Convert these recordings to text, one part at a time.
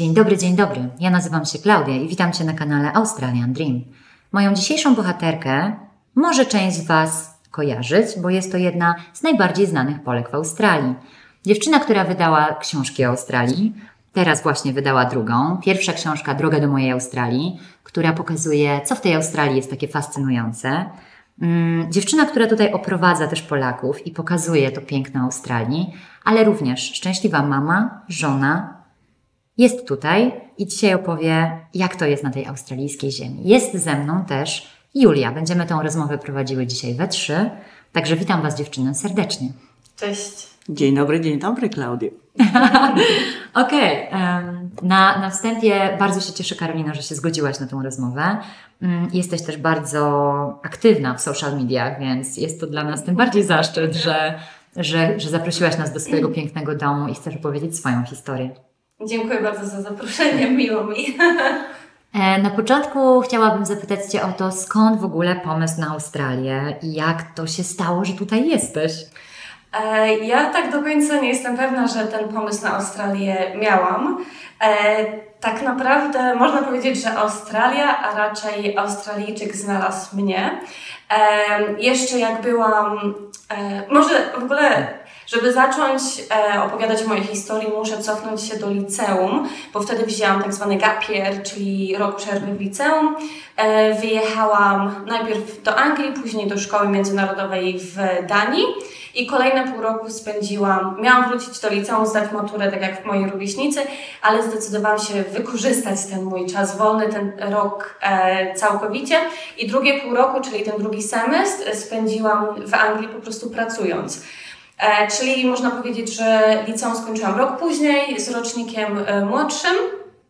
Dzień dobry, dzień dobry. Ja nazywam się Klaudia i witam Cię na kanale Australian Dream. Moją dzisiejszą bohaterkę może część z Was kojarzyć, bo jest to jedna z najbardziej znanych Polek w Australii. Dziewczyna, która wydała książki o Australii, teraz właśnie wydała drugą. Pierwsza książka Droga do mojej Australii, która pokazuje, co w tej Australii jest takie fascynujące. Mm, dziewczyna, która tutaj oprowadza też Polaków i pokazuje to piękno Australii, ale również szczęśliwa mama, żona, jest tutaj i dzisiaj opowie, jak to jest na tej australijskiej ziemi. Jest ze mną też Julia. Będziemy tę rozmowę prowadziły dzisiaj we trzy, także witam Was dziewczyny serdecznie. Cześć. Dzień dobry, dzień dobry, Klaudio. Okej, okay. na, na wstępie bardzo się cieszę, Karolina, że się zgodziłaś na tę rozmowę. Mm, jesteś też bardzo aktywna w social mediach, więc jest to dla nas tym bardziej zaszczyt, że, że, że zaprosiłaś nas do swojego pięknego domu i chcesz opowiedzieć swoją historię. Dziękuję bardzo za zaproszenie, miło mi. E, na początku chciałabym zapytać Cię o to, skąd w ogóle pomysł na Australię i jak to się stało, że tutaj jesteś? E, ja tak do końca nie jestem pewna, że ten pomysł na Australię miałam. E, tak naprawdę można powiedzieć, że Australia, a raczej Australijczyk znalazł mnie. Jeszcze jak byłam, może w ogóle żeby zacząć e, opowiadać moje historii, muszę cofnąć się do liceum, bo wtedy wzięłam tak zwany gap year, czyli rok przerwy w liceum. E, wyjechałam najpierw do Anglii, później do szkoły międzynarodowej w Danii. I kolejne pół roku spędziłam, miałam wrócić do liceum, zdać maturę, tak jak moi rówieśnicy, ale zdecydowałam się wykorzystać ten mój czas wolny, ten rok e, całkowicie. I drugie pół roku, czyli ten drugi semestr, spędziłam w Anglii po prostu pracując. E, czyli można powiedzieć, że liceum skończyłam rok później z rocznikiem e, młodszym.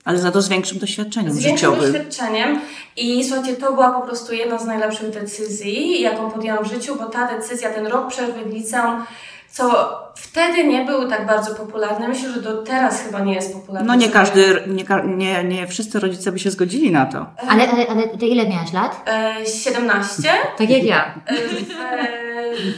Ale za to z większym doświadczeniem Z większym doświadczeniem. I słuchajcie, to była po prostu jedna z najlepszych decyzji, jaką podjęłam w życiu, bo ta decyzja, ten rok przerwy w liceum, co wtedy nie był tak bardzo popularny. Myślę, że do teraz chyba nie jest popularny. No nie każdy, nie, nie, nie wszyscy rodzice by się zgodzili na to. Ale, ale, ale ty ile miałaś lat? E, 17. tak jak ja. E, w,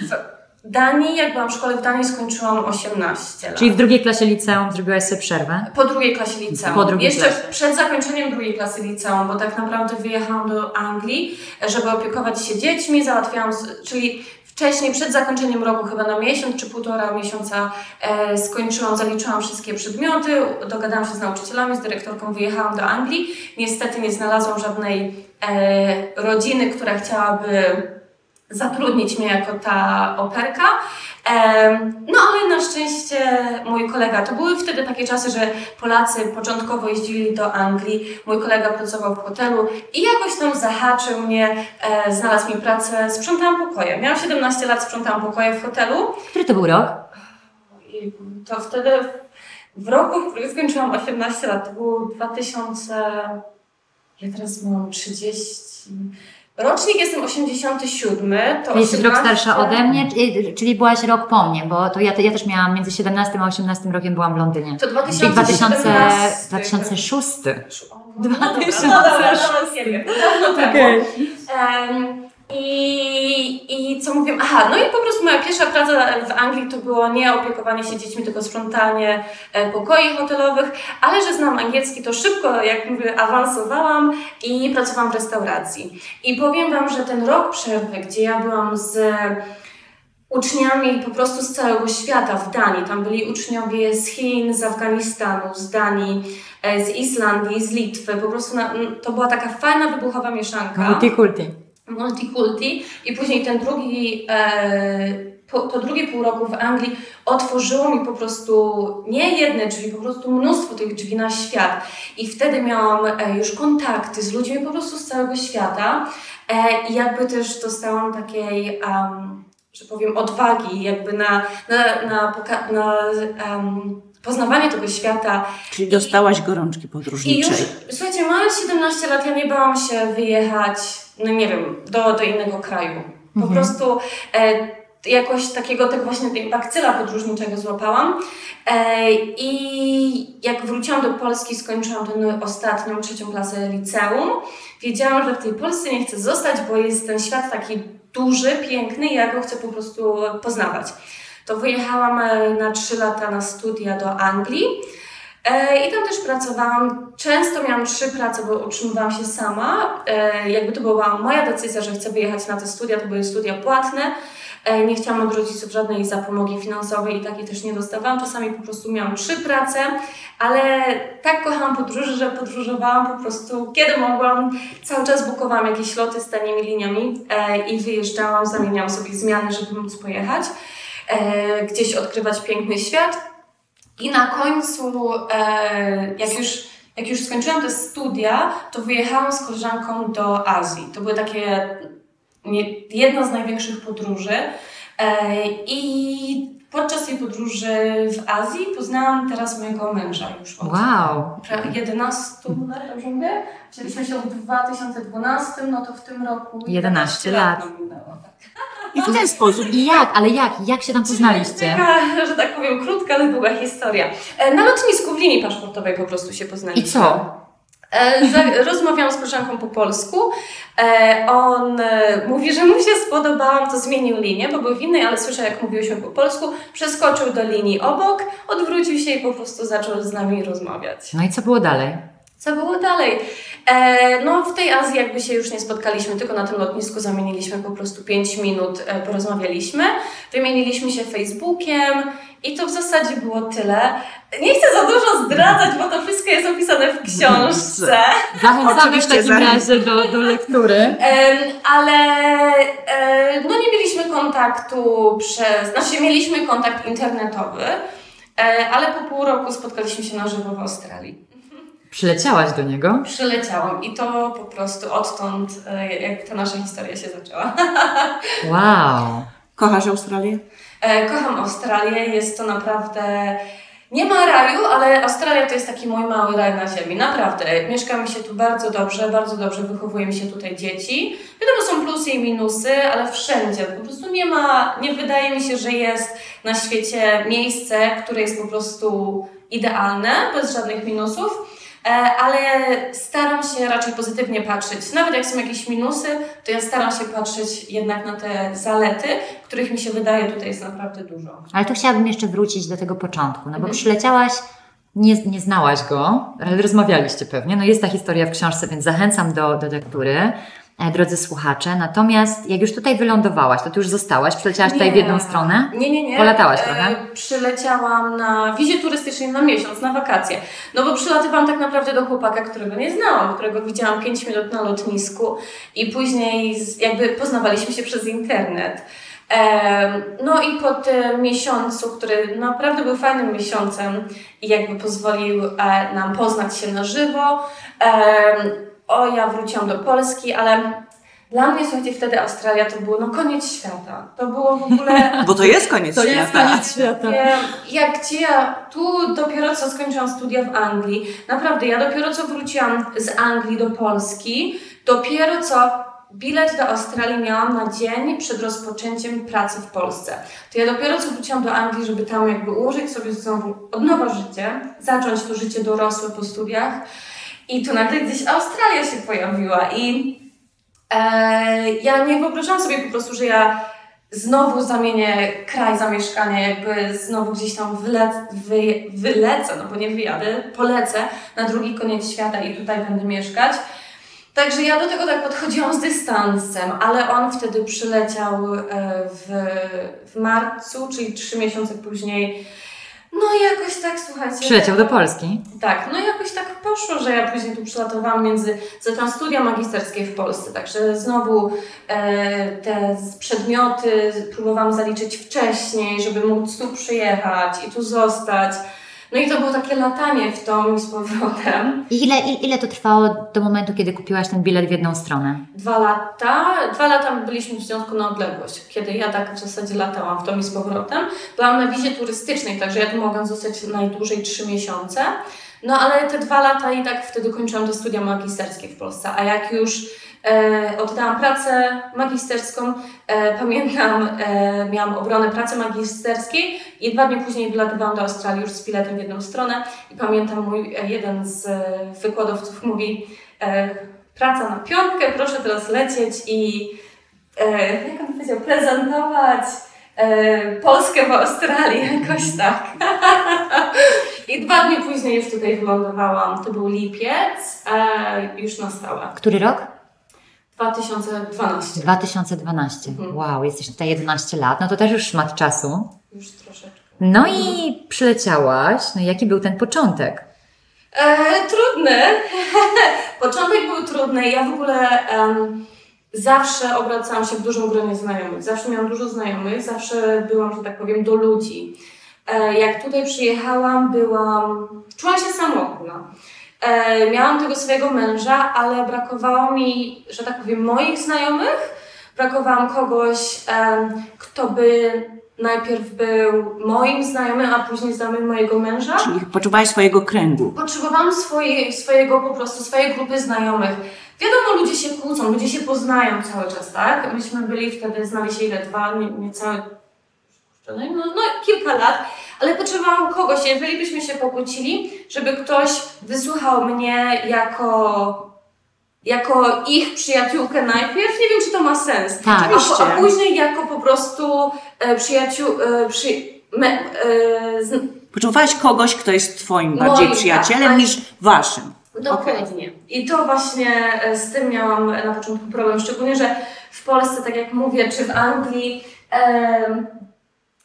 w, Danii, jak byłam w szkole w Danii, skończyłam 18 lat. Czyli w drugiej klasie liceum zrobiłaś sobie przerwę? Po drugiej klasie liceum. Po drugiej Jeszcze klasie. przed zakończeniem drugiej klasy liceum, bo tak naprawdę wyjechałam do Anglii, żeby opiekować się dziećmi, załatwiałam, czyli wcześniej, przed zakończeniem roku, chyba na miesiąc czy półtora miesiąca e, skończyłam, zaliczyłam wszystkie przedmioty, dogadałam się z nauczycielami, z dyrektorką, wyjechałam do Anglii. Niestety nie znalazłam żadnej e, rodziny, która chciałaby zatrudnić mnie jako ta operka. No ale na szczęście mój kolega, to były wtedy takie czasy, że Polacy początkowo jeździli do Anglii, mój kolega pracował w hotelu i jakoś tam zahaczył mnie, e, znalazł mi pracę, sprzątałam pokoje. Miałam 17 lat, sprzątałam pokoje w hotelu. Który to był rok? I to wtedy w roku, w którym skończyłam 18 lat, to był 2000, ja teraz mam 30... Rocznik jestem 87. To Jesteś rok starsza ode mnie, czyli byłaś rok po mnie, bo to ja, ja też miałam między 17 a 18 rokiem byłam w Londynie. To 2017. 2006. 2006. No, dobra, no dobra, no, no, okay. um, i, I co mówię? Aha, no i po prostu moja pierwsza praca w Anglii to było nie opiekowanie się dziećmi, tylko sprzątanie e, pokoi hotelowych, ale że znam angielski, to szybko, jak mówię, awansowałam i pracowałam w restauracji. I powiem Wam, że ten rok przerwy, gdzie ja byłam z uczniami po prostu z całego świata w Danii. Tam byli uczniowie z Chin, z Afganistanu, z Danii, e, z Islandii, z Litwy. Po prostu na, to była taka fajna, wybuchowa mieszanka. Multikulti multikulti i później ten drugi, e, to drugie pół roku w Anglii otworzyło mi po prostu nie jedne drzwi, po prostu mnóstwo tych drzwi na świat. I wtedy miałam e, już kontakty z ludźmi po prostu z całego świata e, i jakby też dostałam takiej, um, że powiem, odwagi jakby na, na, na, na, na um, poznawanie tego świata. Czyli dostałaś gorączki podróżniczej. I już, słuchajcie, mając 17 lat, ja nie bałam się wyjechać, no nie wiem, do, do innego kraju. Po mhm. prostu e, jakoś takiego, tak właśnie tej bakcyla podróżniczego złapałam. E, I jak wróciłam do Polski, skończyłam tę ostatnią, trzecią klasę liceum. Wiedziałam, że w tej Polsce nie chcę zostać, bo jest ten świat taki duży, piękny i ja go chcę po prostu poznawać to wyjechałam e, na trzy lata na studia do Anglii. E, I tam też pracowałam. Często miałam trzy prace, bo utrzymywałam się sama. E, jakby to była moja decyzja, że chcę wyjechać na te studia, to były studia płatne. Nie chciałam od rodziców żadnej zapomogi finansowej i takiej też nie dostawałam. Czasami po prostu miałam trzy prace, ale tak kochałam podróże, że podróżowałam po prostu kiedy mogłam. Cały czas bukowałam jakieś loty z tanimi liniami i wyjeżdżałam, zamieniałam sobie zmiany, żeby móc pojechać. E, gdzieś odkrywać piękny świat. I na końcu, e, jak już, jak już skończyłam te studia, to wyjechałam z koleżanką do Azji. To były takie nie, jedna z największych podróży. E, I podczas tej podróży w Azji poznałam teraz mojego męża już od Wow. pra- 11 lat, dobrze mówię? Wzięliśmy się w 2012, no to w tym roku 11 lat. minęło. tak. I w ten sposób. I jak? Ale jak? Jak się tam poznaliście? Taka, że tak powiem, krótka, ale długa historia. E, Na lotnisku w linii paszportowej po prostu się poznaliśmy. I co? E, Rozmawiałam z koleżanką po polsku. E, On e, mówi, że mu się spodobałam, to zmienił linię, bo był w innej, ale słyszał, jak mówiłyśmy po polsku. Przeskoczył do linii obok, odwrócił się i po prostu zaczął z nami rozmawiać. No i co było dalej? Co było dalej? No, w tej Azji jakby się już nie spotkaliśmy, tylko na tym lotnisku zamieniliśmy po prostu 5 minut, porozmawialiśmy, wymieniliśmy się Facebookiem i to w zasadzie było tyle. Nie chcę za dużo zdradzać, bo to wszystko jest opisane w książce, Zachęcamy w takim zachęcam. razie do, do lektury. Ale no nie mieliśmy kontaktu przez, znaczy mieliśmy kontakt internetowy, e, ale po pół roku spotkaliśmy się na żywo w Australii. Przyleciałaś do niego? Przyleciałam i to po prostu odtąd e, jakby ta nasza historia się zaczęła. Wow. Kochasz Australię? E, Kocham Australię, jest to naprawdę... Nie ma raju, ale Australia to jest taki mój mały raj na ziemi. Naprawdę. Mieszka mi się tu bardzo dobrze, bardzo dobrze wychowuje mi się tutaj dzieci. Wiadomo, są plusy i minusy, ale wszędzie. Po prostu nie ma, nie wydaje mi się, że jest na świecie miejsce, które jest po prostu idealne, bez żadnych minusów. E, ale staram się raczej pozytywnie patrzeć. Nawet jak są jakieś minusy, to ja staram się patrzeć jednak na te zalety, których mi się wydaje tutaj jest naprawdę dużo. Ale tu chciałabym jeszcze wrócić do tego początku, no bo Mhm. przyleciałaś, nie, nie znałaś go, ale rozmawialiście pewnie. No jest ta historia w książce, więc zachęcam do, do lektury, drodzy słuchacze. Natomiast jak już tutaj wylądowałaś, to ty już zostałaś, przyleciałaś tutaj w jedną stronę? Nie, nie, nie. Polatałaś E, trochę? Przyleciałam na wizie turystycznej na miesiąc, na wakacje. No bo przylatywałam tak naprawdę do chłopaka, którego nie znałam, którego widziałam 5 minut na lotnisku i później jakby poznawaliśmy się przez internet. No i po tym miesiącu, który naprawdę był fajnym miesiącem i jakby pozwolił e, nam poznać się na żywo, o ja wróciłam do Polski, ale dla mnie, słuchajcie, wtedy Australia to było no koniec świata. To było w ogóle... Bo to jest koniec To jest świata. koniec świata. Ja, jak gdzie ja tu dopiero co skończyłam studia w Anglii, naprawdę ja dopiero co wróciłam z Anglii do Polski, dopiero co bilet do Australii miałam na dzień przed rozpoczęciem pracy w Polsce. To ja dopiero co wróciłam do Anglii, żeby tam jakby ułożyć sobie znowu od nowa życie, zacząć to życie dorosłe po studiach i tu nagle gdzieś Australia się pojawiła i e, ja nie wyobrażałam sobie po prostu, że ja znowu zamienię kraj zamieszkania, jakby znowu gdzieś tam wylec, wy, wylecę, no bo nie wyjadę, polecę na drugi koniec świata i tutaj będę mieszkać. Także ja do tego tak podchodziłam z dystansem, ale on wtedy przyleciał e, w, w marcu, czyli trzy miesiące później. No i jakoś tak, słuchajcie. Przyleciał do Polski. Tak, no i jakoś tak poszło, że ja później tu przylatowałam między, zaczęłam studia magisterskie w Polsce, także znowu e, te przedmioty próbowałam zaliczyć wcześniej, żeby móc tu przyjechać i tu zostać. No i to było takie latanie w tą i z powrotem. I ile, ile, ile to trwało do momentu, kiedy kupiłaś ten bilet w jedną stronę? Dwa lata, dwa lata byliśmy w związku na odległość, kiedy ja tak w zasadzie latałam w tą i z powrotem. Byłam na wizie turystycznej, także ja tu mogłam zostać najdłużej trzy miesiące. No ale te dwa lata i tak wtedy kończyłam te studia magisterskie w Polsce. A jak już e, oddałam pracę magisterską, e, pamiętam, e, miałam obronę pracy magisterskiej i dwa dni później wylatywałam do Australii już z biletem w jedną stronę i pamiętam mój e, jeden z e, wykładowców mówi e, praca na piątkę, proszę teraz lecieć i jak on powiedział, prezentować Polskę w Australii, jakoś tak. I dwa dni później już tutaj wylądowałam. To był lipiec, e, już na stałe. Który rok? 2012. 2012. Mhm. Wow, jesteś tutaj 11 lat, no to też już szmat czasu. Już troszeczkę. No i przyleciałaś, no i jaki był ten początek? E, trudny. Początek był trudny. Ja w ogóle em, zawsze obracałam się w dużym gronie znajomych. Zawsze miałam dużo znajomych, zawsze byłam, że tak powiem, do ludzi. E, jak tutaj przyjechałam, byłam. Czułam się samotna. E, miałam tego swojego męża, ale brakowało mi, że tak powiem, moich znajomych. Brakowało kogoś, kto by najpierw był moim znajomym, a później znajomym mojego męża. Czyli poczuwałaś swojego kręgu. Potrzebowałam swojej, swojego po prostu, swojej grupy znajomych. Wiadomo, ludzie się kłócą, ludzie się poznają cały czas, tak? Myśmy byli wtedy, znali się ile? Dwa, nie, niecałe, kurczę, no, no kilka lat, ale potrzebowałam kogoś, jeżeli byśmy się pokłócili, żeby ktoś wysłuchał mnie jako, jako ich przyjaciółkę najpierw. Nie wiem, czy to ma sens. Tak. A, a później jako po prostu e, przyjaciół, e, przy, me, e, z, Poczuwałaś kogoś, kto jest twoim bardziej Moim, przyjacielem tak. niż waszym. Dokładnie. I to właśnie e, z tym miałam na początku problem, szczególnie, że w Polsce, tak jak mówię, czy w Anglii, em,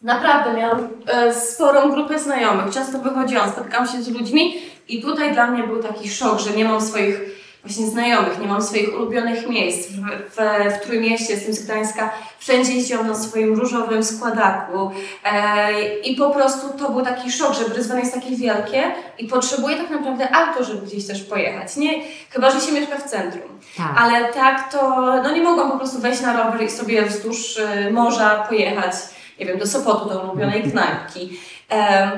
naprawdę miałam e, sporą grupę znajomych. Często wychodziłam, spotykałam się z ludźmi i tutaj dla mnie był taki szok, że nie mam swoich właśnie znajomych, nie mam swoich ulubionych miejsc. W, w, w Trójmieście, jestem z Gdańska, wszędzie jeździłam na swoim różowym składaku e, i po prostu to był taki szok, że Bryzwan jest takie wielkie i potrzebuje tak naprawdę auto, żeby gdzieś też pojechać. Nie, chyba, że się mieszka w centrum. Tak. Ale tak to, no nie mogłam po prostu wejść na rower i sobie wzdłuż y, morza pojechać, nie wiem, do Sopotu, do ulubionej knajpki. Em,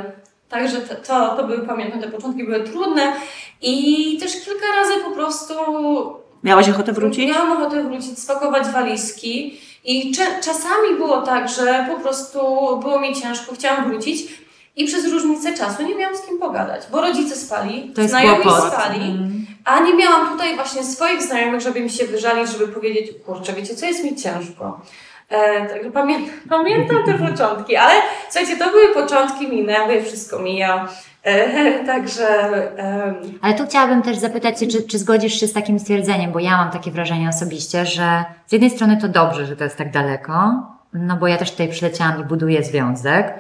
także to, to, to były, pamiętam, te początki były trudne i też kilka razy po prostu Miałaś ochotę wrócić? Miałam ochotę wrócić, spakować walizki i czasami było tak, że po prostu było mi ciężko, chciałam wrócić i przez różnicę czasu nie miałam z kim pogadać, bo rodzice spali, To znajomi kłopot. spali, Mm. a nie miałam tutaj właśnie swoich znajomych, żeby mi się wyżalić, żeby powiedzieć, kurczę, wiecie co, jest mi ciężko. E, także pamiętam, pamiętam te początki, ale słuchajcie, to były początki, minęły, wszystko mija. E, także Ale tu chciałabym też zapytać Cię, czy, czy zgodzisz się z takim stwierdzeniem, bo ja mam takie wrażenie osobiście, że z jednej strony to dobrze, że to jest tak daleko, no bo ja też tutaj przyleciałam i buduję związek,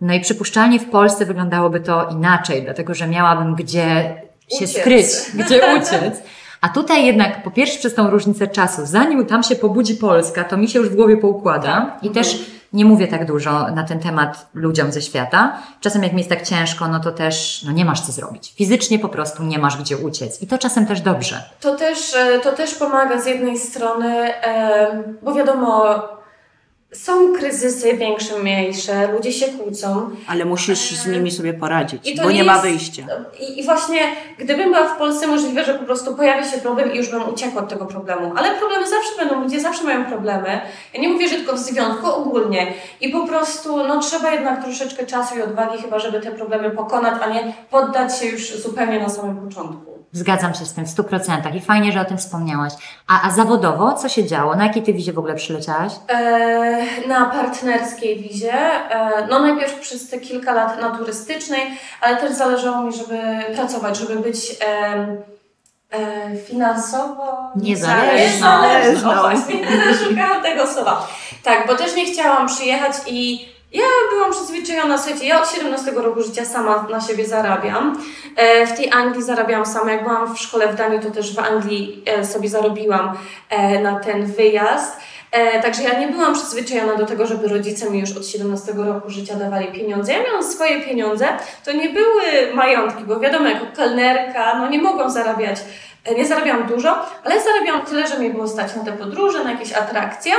no i przypuszczalnie w Polsce wyglądałoby to inaczej, dlatego że miałabym gdzie się Uciec. skryć, gdzie uciec. A tutaj jednak po pierwsze przez tą różnicę czasu, zanim tam się pobudzi Polska, to mi się już w głowie poukłada i też nie mówię tak dużo na ten temat ludziom ze świata. Czasem jak mi jest tak ciężko, no to też no nie masz co zrobić. Fizycznie po prostu nie masz gdzie uciec. I to czasem też dobrze. To też, e, to też pomaga z jednej strony, bo wiadomo, są kryzysy większe, mniejsze, ludzie się kłócą. Ale musisz z nimi sobie poradzić, bo nie nie ma jest- wyjścia. I, I właśnie, gdybym była w Polsce, możliwe, że po prostu pojawi się problem i już bym uciekła od tego problemu. Ale problemy zawsze będą, ludzie zawsze mają problemy. Ja nie mówię, że tylko w związku, ogólnie. I po prostu, no trzeba jednak troszeczkę czasu i odwagi chyba, żeby te problemy pokonać, a nie poddać się już zupełnie na samym początku. Zgadzam się z tym w 100% i fajnie, że o tym wspomniałaś. A, a zawodowo co się działo? Na jakiej ty wizie w ogóle przyleciałaś? E, na partnerskiej wizie. E, no najpierw przez te kilka lat na turystycznej, ale też zależało mi, żeby pracować, żeby być e, finansowo Niezależna. niezależna. O, właśnie, szukałam tego słowa. Tak, bo też nie chciałam przyjechać i ja byłam przyzwyczajona, słuchajcie, ja od 17 roku życia sama na siebie zarabiam. E, w tej Anglii zarabiałam sama, jak byłam w szkole w Danii, to też w Anglii e, sobie zarobiłam e, na ten wyjazd. Także ja nie byłam przyzwyczajona do tego, żeby rodzice mi już od 17 roku życia dawali pieniądze. Ja miałam swoje pieniądze, to nie były majątki, bo wiadomo, jako kelnerka, no nie mogłam zarabiać, nie zarabiałam dużo, ale zarabiałam tyle, że mnie było stać na te podróże, na jakieś atrakcje.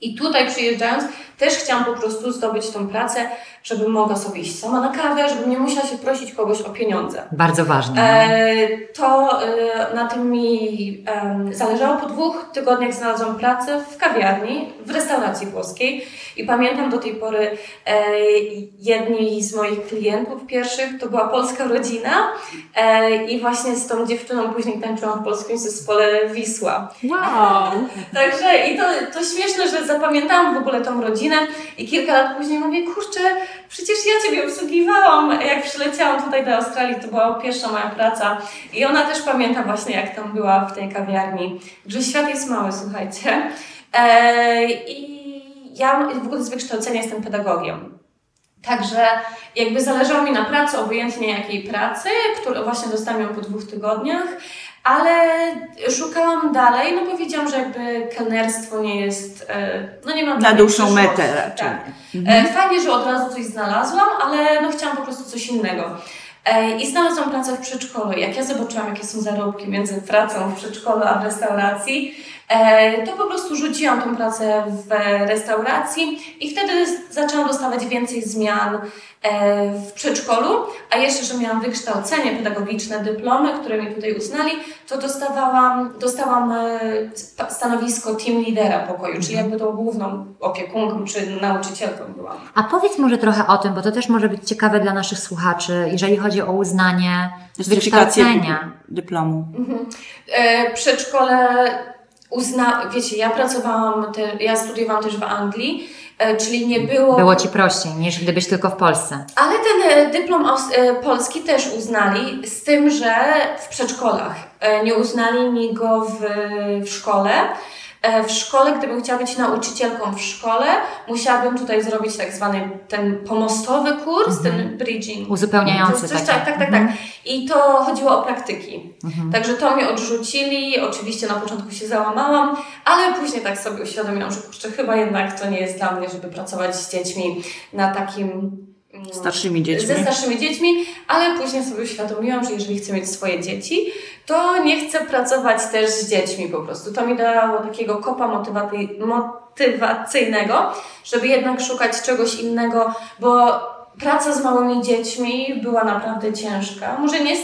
I tutaj przyjeżdżając, też chciałam po prostu zdobyć tą pracę, żebym mogła sobie iść sama na kawę, żebym nie musiała się prosić kogoś o pieniądze. Bardzo ważne. E, to e, na tym mi em, zależało. Po dwóch tygodniach znalazłam pracę w kawiarni, w restauracji włoskiej i pamiętam do tej pory e, jedni z moich klientów pierwszych to była polska rodzina e, i właśnie z tą dziewczyną później tańczyłam w polskim zespole Wisła. Wow! Także i to, to śmieszne, że zapamiętałam w ogóle tą rodzinę, i kilka lat później mówię, kurczę, przecież ja Ciebie obsługiwałam, jak przyleciałam tutaj do Australii, to była pierwsza moja praca i ona też pamięta właśnie, jak tam była w tej kawiarni, że świat jest mały, słuchajcie. E, I ja w ogóle z wykształcenia jestem pedagogiem. Także jakby zależało mi na pracy, obojętnie jakiej pracy, którą właśnie dostałam ją po dwóch tygodniach, ale szukałam dalej, no bo wiedziałam, że jakby kelnerstwo nie jest, e, no nie mam Na dłuższą metę raczej. Tak. Mhm. E, Fajnie, że od razu coś znalazłam, ale no chciałam po prostu coś innego. E, I znalazłam pracę w przedszkolu. Jak ja zobaczyłam, jakie są zarobki między pracą w przedszkolu a w restauracji, to po prostu rzuciłam tą pracę w restauracji i wtedy zaczęłam dostawać więcej zmian e, w przedszkolu, a jeszcze, że miałam wykształcenie pedagogiczne, dyplomy, które mi tutaj uznali, to dostawałam, dostałam e, stanowisko team lidera pokoju, czyli jakby tą główną opiekunką czy nauczycielką byłam. A powiedz może trochę o tym, bo to też może być ciekawe dla naszych słuchaczy, jeżeli chodzi o uznanie wykształcenia. dyplomu. E, przedszkole uzna, wiecie, ja pracowałam, te, ja studiowałam też w Anglii, e, czyli nie było, Było Ci prościej niż gdybyś tylko w Polsce. ale ten e, dyplom aus- e, polski też uznali, z tym, że w przedszkolach. E, nie uznali mi go w, w szkole. E, W szkole, gdybym chciała być nauczycielką w szkole, musiałabym tutaj zrobić tak zwany ten pomostowy kurs, ten bridging. Uzupełniający Coś, taki. tak, tak, tak, Mhm. tak. I to chodziło o praktyki. Mhm. Także to mnie odrzucili. Oczywiście na początku się załamałam, ale później tak sobie uświadomiłam, że kurczę, chyba jednak to nie jest dla mnie, żeby pracować z dziećmi na takim. Mm, Starszymi dziećmi. Ze starszymi dziećmi, ale później sobie uświadomiłam, że jeżeli chcę mieć swoje dzieci, to nie chcę pracować też z dziećmi po prostu. To mi dało takiego kopa motywaty- motywacyjnego, żeby jednak szukać czegoś innego, bo praca z małymi dziećmi była naprawdę ciężka. Może nie,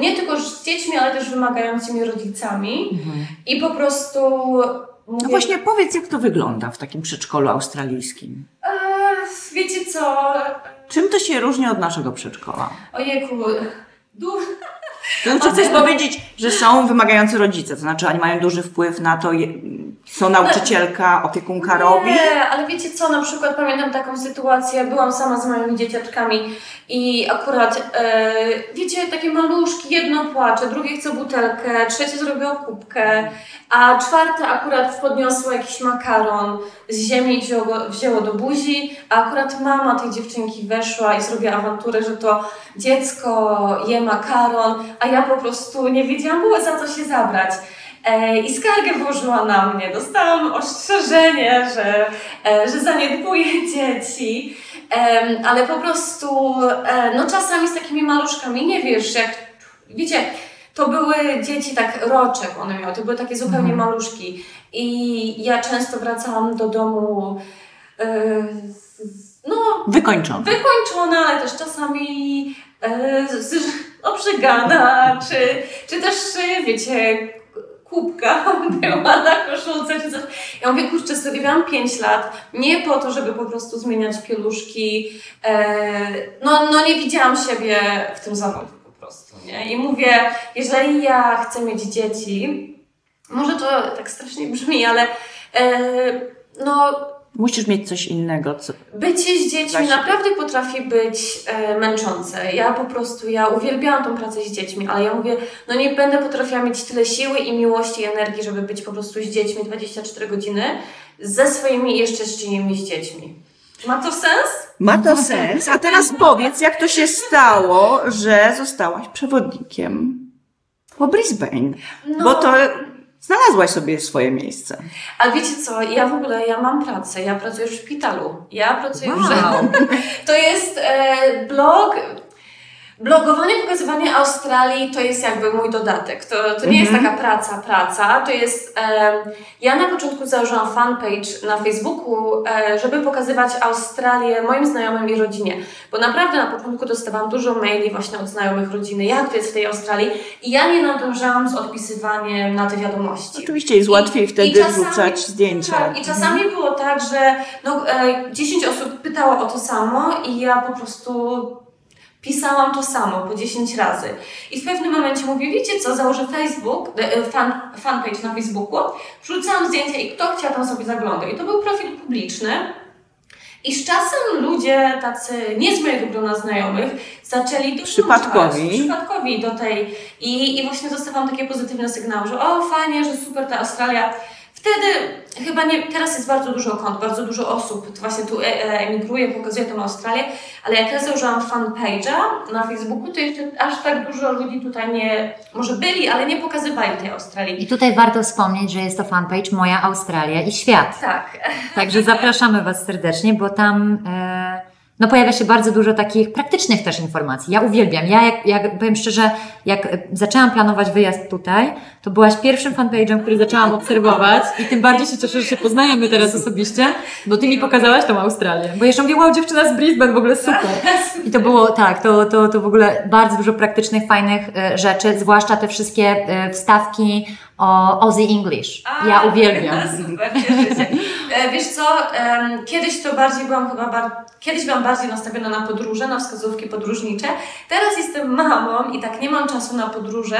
nie tylko z dziećmi, ale też wymagającymi rodzicami. Mhm. I po prostu. Mówię, No właśnie powiedz, jak to wygląda w takim przedszkolu australijskim. "Eee, wiecie co? Czym to się różni od naszego przedszkola? Ojejku, du- To chcesz powiedzieć, że są wymagający rodzice, to znaczy oni mają duży wpływ na to, co nauczycielka, opiekunka robi? Nie, ale wiecie co, na przykład pamiętam taką sytuację, byłam sama z moimi dzieciaczkami i akurat, e, wiecie, takie maluszki, jedno płacze, drugie chce butelkę, trzecie zrobiło kubkę, a czwarte akurat podniosło jakiś makaron z ziemi i wzięło, go, wzięło do buzi, a akurat mama tej dziewczynki weszła i zrobiła awanturę, że to dziecko je makaron, a ja po prostu nie wiedziałam było za co się zabrać. E, I skargę włożyła na mnie. Dostałam ostrzeżenie, że, e, że zaniedbuję dzieci. Ale po prostu, e, no czasami z takimi maluszkami nie wiesz, jak, wiecie, to były dzieci tak roczek one miały, to były takie zupełnie maluszki. I ja często wracałam do domu, no Wykończone. wykończona, ale też czasami e, obrzygana, czy, czy też, e, wiecie, kubka była na koszulce, czy coś. Ja mówię, kurczę, studiowałam 5 lat, nie po to, żeby po prostu zmieniać pieluszki. E, no, no nie widziałam siebie w tym zawodzie po prostu, nie? I mówię, jeżeli ja chcę mieć dzieci, może to tak strasznie brzmi, ale e, no Musisz mieć coś innego, co... Bycie z dziećmi Właśnie. naprawdę potrafi być e, męczące. Ja po prostu, ja uwielbiałam tą pracę z dziećmi, ale ja mówię, no nie będę potrafiła mieć tyle siły i miłości i energii, żeby być po prostu z dziećmi 24 godziny, ze swoimi i jeszcze z czyimiś dziećmi. Ma to sens? Ma to sens. A teraz powiedz, jak to się stało, że zostałaś przewodnikiem po Brisbane. No. Bo to znalazłaś sobie swoje miejsce. Ale wiecie co, ja w ogóle, ja mam pracę, ja pracuję w szpitalu. Ja pracuję w Wow. To jest e, blog. Blogowanie, pokazywanie Australii to jest jakby mój dodatek. To, to nie jest taka praca, praca. To jest. E, ja na początku założyłam fanpage na Facebooku, e, żeby pokazywać Australię moim znajomym i rodzinie. Bo naprawdę na początku dostawałam dużo maili właśnie od znajomych rodziny, jak to jest w tej Australii. I ja nie nadążałam z odpisywaniem na te wiadomości. Oczywiście jest łatwiej I wtedy czasami- wrzucać zdjęcia. Tak, i czasami było tak, że no, e, 10 osób pytało o to samo i ja po prostu pisałam to samo po 10 razy. I w pewnym momencie mówię, wiecie co, założę Facebook, e, fan, fanpage na Facebooku, wrzucałam zdjęcia i kto chciał tam sobie zaglądać. I to był profil publiczny. I z czasem ludzie tacy nie z mojego grona znajomych zaczęli dołączać, Przypadkowi. przypadkowi do tej i, i właśnie dostawałam takie pozytywne sygnały, że o fajnie, że super ta Australia. Wtedy chyba nie, teraz jest bardzo dużo kont, bardzo dużo osób właśnie tu e- e- emigruje, pokazuje tę Australię, ale jak ja założyłam fanpage'a na Facebooku, to jeszcze aż tak dużo ludzi tutaj nie, może byli, ale nie pokazywali tej Australii. I tutaj warto wspomnieć, że jest to fanpage Moja Australia i Świat. Tak. Także zapraszamy Was serdecznie, bo tam e, no pojawia się bardzo dużo takich praktycznych też informacji. Ja uwielbiam. Ja, jak, jak powiem szczerze, jak e, zaczęłam planować wyjazd tutaj, to byłaś pierwszym fanpage'em, który zaczęłam obserwować i tym bardziej się cieszę, że się poznajemy teraz osobiście, bo Ty mi pokazałaś tą Australię. Bo jeszcze mówię, wow, dziewczyna z Brisbane, w ogóle super. I to było, tak, to, to, to w ogóle bardzo dużo praktycznych, fajnych e, rzeczy, zwłaszcza te wszystkie e, wstawki o Aussie English. Ja uwielbiam. Super, cieszę się. E, Wiesz co, kiedyś to bardziej byłam chyba, bar- kiedyś byłam bardziej nastawiona na podróże, na wskazówki podróżnicze. Teraz jestem mamą i tak nie mam czasu na podróże,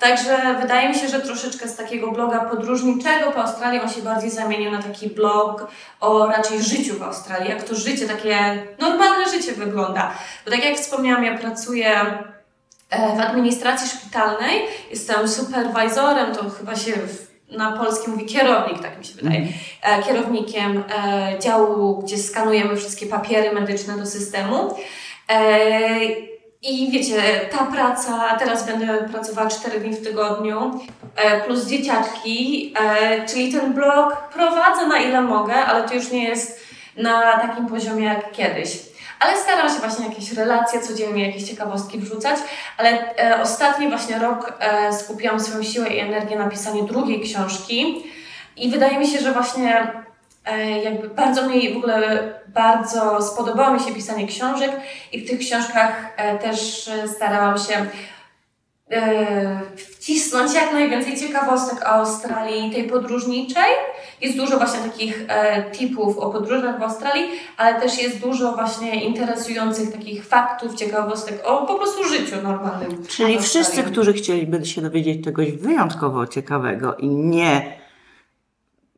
także wydaje mi się, że troszeczkę z takiego bloga podróżniczego po Australii on się bardziej zamienił na taki blog o raczej życiu w Australii, jak to życie, takie normalne życie wygląda. Bo tak jak wspomniałam, ja pracuję e, w administracji szpitalnej, jestem superwajzorem, to chyba się w, na polskim mówi kierownik, tak mi się wydaje, e, kierownikiem e, działu, gdzie skanujemy wszystkie papiery medyczne do systemu. E, I wiecie, ta praca, teraz będę pracowała 4 dni w tygodniu, plus dzieciaczki, czyli ten blog prowadzę na ile mogę, ale to już nie jest na takim poziomie jak kiedyś. Ale staram się właśnie jakieś relacje, codziennie jakieś ciekawostki wrzucać, ale e, ostatni właśnie rok e, skupiłam swoją siłę i energię na pisaniu drugiej książki i wydaje mi się, że właśnie e, jakby bardzo mi w ogóle bardzo spodobało mi się pisanie książek i w tych książkach e, też e, starałam się wcisnąć jak najwięcej ciekawostek o Australii, tej podróżniczej. Jest dużo właśnie takich e, tipów o podróżach w Australii, ale też jest dużo właśnie interesujących takich faktów, ciekawostek o po prostu życiu normalnym. Czyli wszyscy, którzy chcieliby się dowiedzieć czegoś wyjątkowo ciekawego i nie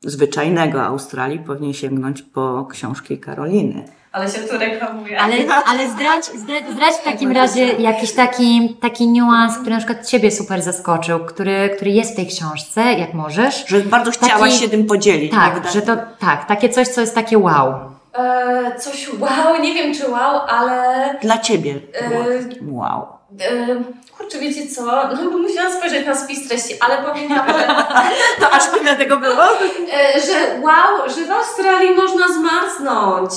zwyczajnego Australii, powinien sięgnąć po książki Karoliny. Ale się tu reklamuje. Ale, ale zdradź, zdradź, zdradź w takim razie jakiś taki, taki niuans, który na przykład Ciebie super zaskoczył, który, który jest w tej książce, jak możesz. Że bardzo chciałaś Taki- się tym podzielić, Tak, prawda? że to, tak, takie coś, co jest takie wow. E, coś wow, nie wiem czy wow, ale Dla Ciebie było E, wow. e, kurczę, wiecie co, no bo musiałam spojrzeć na spis treści, ale że To aż tyle tego było? E, że wow, że w Australii można zmarznąć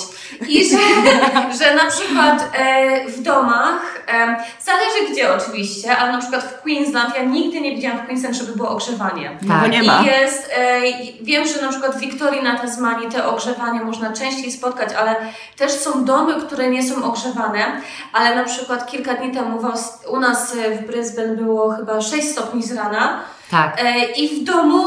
i że, że na przykład e, w domach, e, zależy gdzie oczywiście, ale na przykład w Queensland, ja nigdy nie widziałam w Queensland, żeby było ogrzewanie. Bo Tak. nie ma. I jest, wiem, że na przykład w Wiktorii na Tasmanii te ogrzewanie można częściej spotkać, ale też są domy, które nie są ogrzewane, ale na przykład kilka dni temu w u nas e, w Brisbane było chyba 6 stopni z rana, Tak. E, I w domu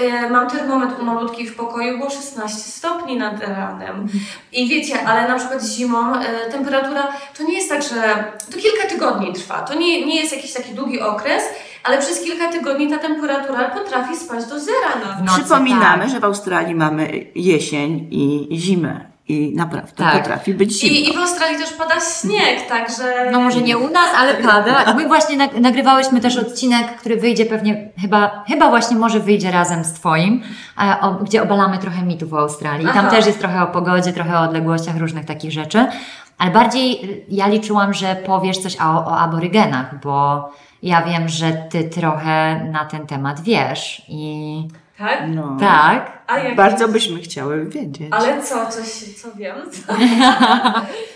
e, mam termometr malutki w pokoju, było 16 stopni nad ranem. I wiecie, ale na przykład zimą e, temperatura to nie jest tak, że to kilka tygodni trwa. To nie, nie jest jakiś taki długi okres, ale przez kilka tygodni ta temperatura potrafi spać do zera. W nocy, Przypominamy, tak. że w Australii mamy jesień i zimę. I naprawdę Tak. potrafi być zimno. I, I w Australii też pada śnieg, także... No może nie u nas, ale pada. My właśnie nag- nagrywałyśmy też odcinek, który wyjdzie pewnie, chyba, chyba właśnie może wyjdzie razem z Twoim, e, o, gdzie obalamy trochę mitów o Australii. Tam Aha. też jest trochę o pogodzie, trochę o odległościach, różnych takich rzeczy. Ale bardziej y, ja liczyłam, że powiesz coś o, o aborygenach, bo ja wiem, że Ty trochę na ten temat wiesz. I Tak? No. tak. A jak... Bardzo byśmy chciały wiedzieć. Ale co, coś, co wiem? Co?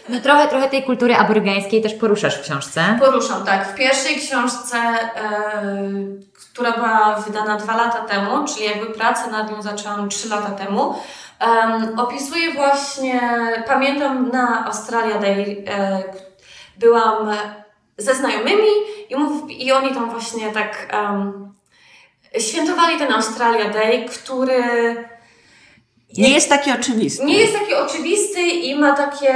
No trochę, trochę tej kultury aborygeńskiej też poruszasz w książce. Poruszam, tak. W pierwszej książce, e, która była wydana dwa lata temu, czyli jakby pracę nad nią zaczęłam trzy lata temu, em, opisuję właśnie, pamiętam na Australia Day, e, byłam ze znajomymi i, mów, i oni tam właśnie tak em, świętowali ten Australia Day, który Nie jest taki oczywisty. nie jest taki oczywisty i ma takie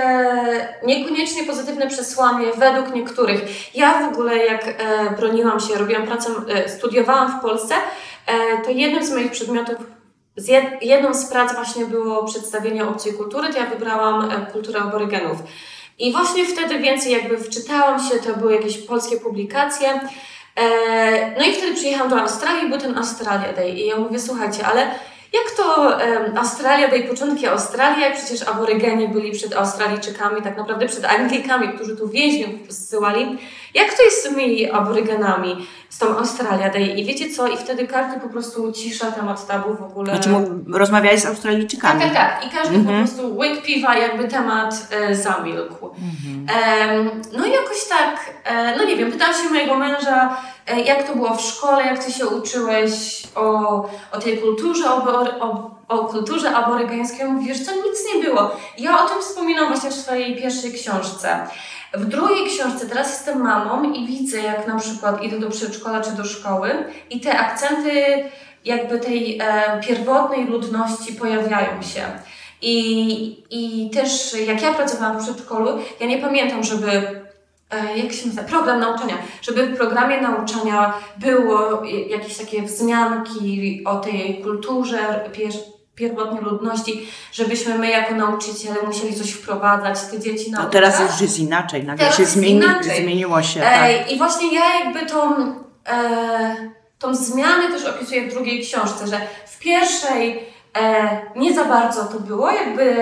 niekoniecznie pozytywne przesłanie według niektórych. Ja w ogóle jak e, broniłam się, robiłam pracę, e, studiowałam w Polsce, e, to jednym z moich przedmiotów z jed, jedną z prac właśnie było przedstawienie obcej kultury, to ja wybrałam kulturę aborygenów. I właśnie wtedy więcej jakby wczytałam się, to były jakieś polskie publikacje. E, no i wtedy przyjechałam do Australii, był ten Australia Day i ja mówię, słuchajcie, ale jak to Australia Day, początki Australii, przecież aborygeni byli przed Australijczykami, tak naprawdę przed Anglikami, którzy tu więźniów zsyłali. Jak to jest z tymi aborygenami, z tą Australia Day? I wiecie co? I wtedy każdy po prostu cisza, temat tabu w ogóle. Znaczy, rozmawiałeś z Australijczykami. Tak, tak, tak. I każdy po prostu łyk piwa, jakby temat e, zamilkł. E, no i jakoś tak, e, no nie wiem, pytałam się mojego męża, e, jak to było w szkole, jak ty się uczyłeś o, o tej kulturze, o, o, o kulturze aborygeńskiej. Mówisz, co nic nie było. Ja o tym wspominam właśnie w swojej pierwszej książce. W drugiej książce teraz jestem mamą i widzę, jak na przykład idę do przedszkola czy do szkoły i te akcenty jakby tej e, pierwotnej ludności pojawiają się. I, I też jak ja pracowałam w przedszkolu, ja nie pamiętam, żeby e, jak się nazywa, program nauczania, żeby w programie nauczania było jakieś takie wzmianki o tej kulturze pierwotnej ludności, żebyśmy my jako nauczyciele musieli coś wprowadzać, te dzieci nauczać. No teraz już jest inaczej, nagle teraz się zmieni, inaczej. zmieniło się. Tak. I właśnie ja jakby tą, e, tą zmianę też opisuję w drugiej książce, że w pierwszej e, nie za bardzo to było, jakby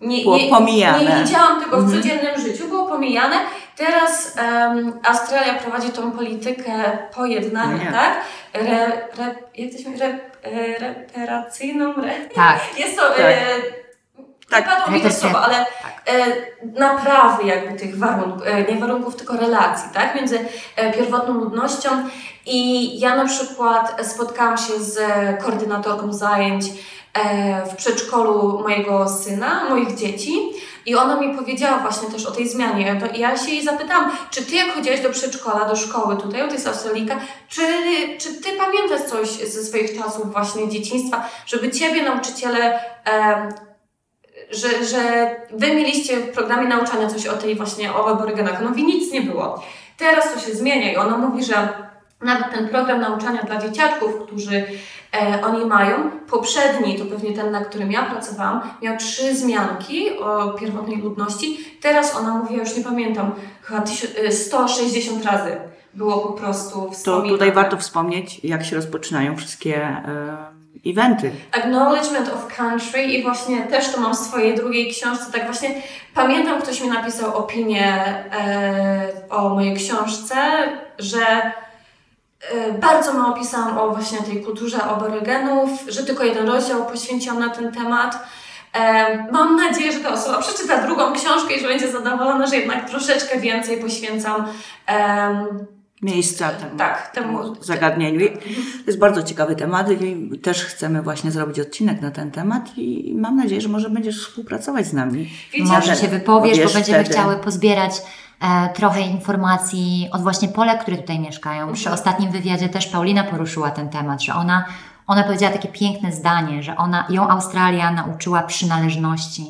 nie, było nie, pomijane. nie widziałam tego w mhm. codziennym życiu, było pomijane. Teraz um, Australia prowadzi tą politykę pojednania, tak? Re, re, jak to się mówi? Re, e, reparacyjną? Re, tak. Jest to... Tak. E, tak, padło mi to słowo, ale tak. e, naprawy jakby tych warunków, e, nie warunków, tylko relacji, tak, między e, pierwotną ludnością i ja na przykład spotkałam się z koordynatorką zajęć w przedszkolu mojego syna, moich dzieci i ona mi powiedziała właśnie też o tej zmianie. I ja się jej zapytałam, czy ty jak chodziłaś do przedszkola, do szkoły tutaj, to jest Australika, czy, czy ty pamiętasz coś ze swoich czasów właśnie dzieciństwa, żeby ciebie nauczyciele że, że wy mieliście w programie nauczania coś o tej właśnie o aborygenach. No i nic nie było. Teraz to się zmienia i ona mówi, że nawet ten program nauczania dla dzieciaczków, którzy e, oni mają, poprzedni, to pewnie ten, na którym ja pracowałam, miał trzy zmianki o pierwotnej ludności. Teraz ona mówi, ja już nie pamiętam, chyba 160 e, razy było po prostu wspominane. To tutaj warto wspomnieć, jak się rozpoczynają wszystkie e, eventy. Acknowledgement of Country i właśnie też to mam w swojej drugiej książce. Tak właśnie pamiętam, ktoś mi napisał opinię e, o mojej książce, że bardzo mało pisałam o właśnie tej kulturze aborygenów, że tylko jeden rozdział poświęciłam na ten temat. E, mam nadzieję, że ta osoba przeczyta drugą książkę i że będzie zadowolona, że jednak troszeczkę więcej poświęcam miejsca temu, tak, temu zagadnieniu. To jest bardzo ciekawy temat i też chcemy właśnie zrobić odcinek na ten temat i mam nadzieję, że może będziesz współpracować z nami. może się wypowiesz, bo będziemy wtedy. chciały pozbierać e, trochę informacji od właśnie Polek, które tutaj mieszkają. Mhm. Przy ostatnim wywiadzie też Paulina poruszyła ten temat, że ona, ona powiedziała takie piękne zdanie, że ona, ją Australia nauczyła przynależności.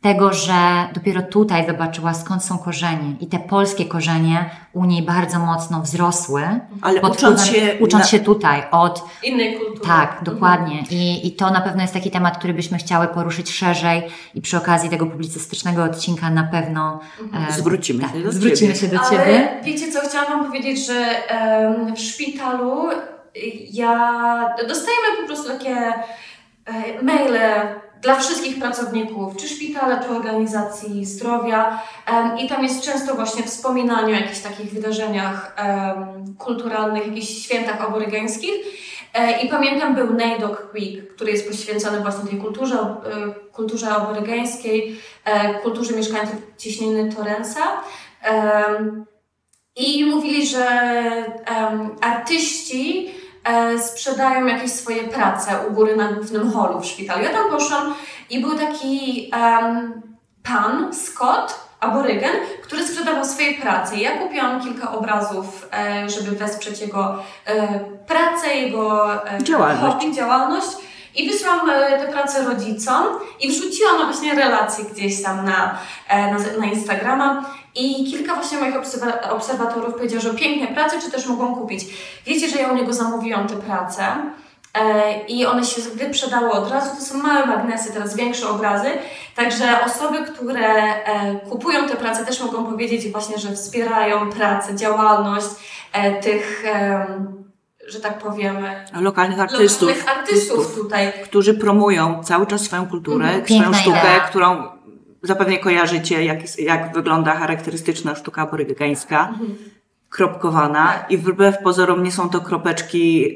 Tego, że dopiero tutaj zobaczyła skąd są korzenie i te polskie korzenie u niej bardzo mocno wzrosły. Ale ucząc się, ucząc na... się tutaj od innej kultury. Tak, mhm. dokładnie. Mhm. I, I to na pewno jest taki temat, który byśmy chciały poruszyć szerzej i przy okazji tego publicystycznego odcinka na pewno mhm. e, zwrócimy, tak, się, do zwrócimy się do Ciebie. Ale wiecie co, chciałam Wam powiedzieć, że um, w szpitalu ja dostajemy po prostu takie maile dla wszystkich pracowników, czy szpitala, czy organizacji zdrowia. I tam jest często właśnie wspominanie o jakichś takich wydarzeniach kulturalnych, jakichś świętach aborygeńskich. E, I pamiętam był Neidok Week, który jest poświęcony właśnie tej kulturze, e, kulturze aborygeńskiej, e, kulturze mieszkańców cieśniny Torensa. I mówili, że artyści e, sprzedają jakieś swoje prace u góry na głównym holu w szpitalu. Ja tam poszłam i był taki um, pan, Scott, aborygen, który sprzedawał swoje prace. Ja kupiłam kilka obrazów, e, żeby wesprzeć jego e, pracę, jego działalność. hobby, działalność. I wysłałam e, te prace rodzicom i wrzuciłam właśnie relacje gdzieś tam na, e, na, na Instagrama. I kilka właśnie moich obserwatorów powiedział, że piękne prace, czy też mogą kupić. Wiecie, że ja u niego zamówiłam te prace e, i one się wyprzedały od razu. To są małe magnesy, teraz większe obrazy. Także osoby, które e, kupują te prace też mogą powiedzieć właśnie, że wspierają pracę, działalność e, tych, em, że tak powiem, Lokalnych artystów, lokalnych artystów tutaj. którzy promują cały czas swoją kulturę, Mhm. swoją sztukę, idea. którą zapewne kojarzycie, jak, jak wygląda charakterystyczna sztuka aborygeńska, kropkowana Tak. i wbrew pozorom nie są to kropeczki,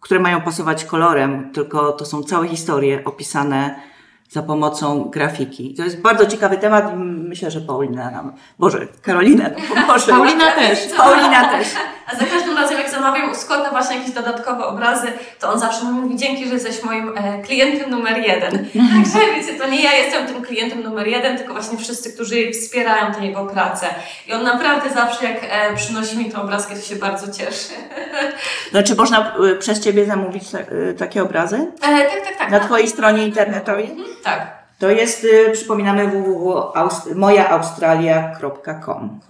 które mają pasować kolorem, tylko to są całe historie opisane za pomocą grafiki. To jest bardzo ciekawy temat i myślę, że Paulina nam, Boże, Karolina nam pomoże. Paulina też. Paulina też. A za każdym razem, jak zamawiam u Scotta właśnie jakieś dodatkowe obrazy, to on zawsze mi mówi, dzięki, że jesteś moim e, klientem numer jeden. Także wiecie, to nie ja jestem tym klientem numer jeden, tylko właśnie wszyscy, którzy wspierają tę jego pracę. I on naprawdę zawsze, jak e, przynosi mi te obrazki, to się bardzo cieszy. Znaczy można y, przez Ciebie zamówić y, takie obrazy? E, tak, tak, tak. Na Twojej stronie internetowej? Tak. To jest, y, przypominamy, www.mojaaustralia.com.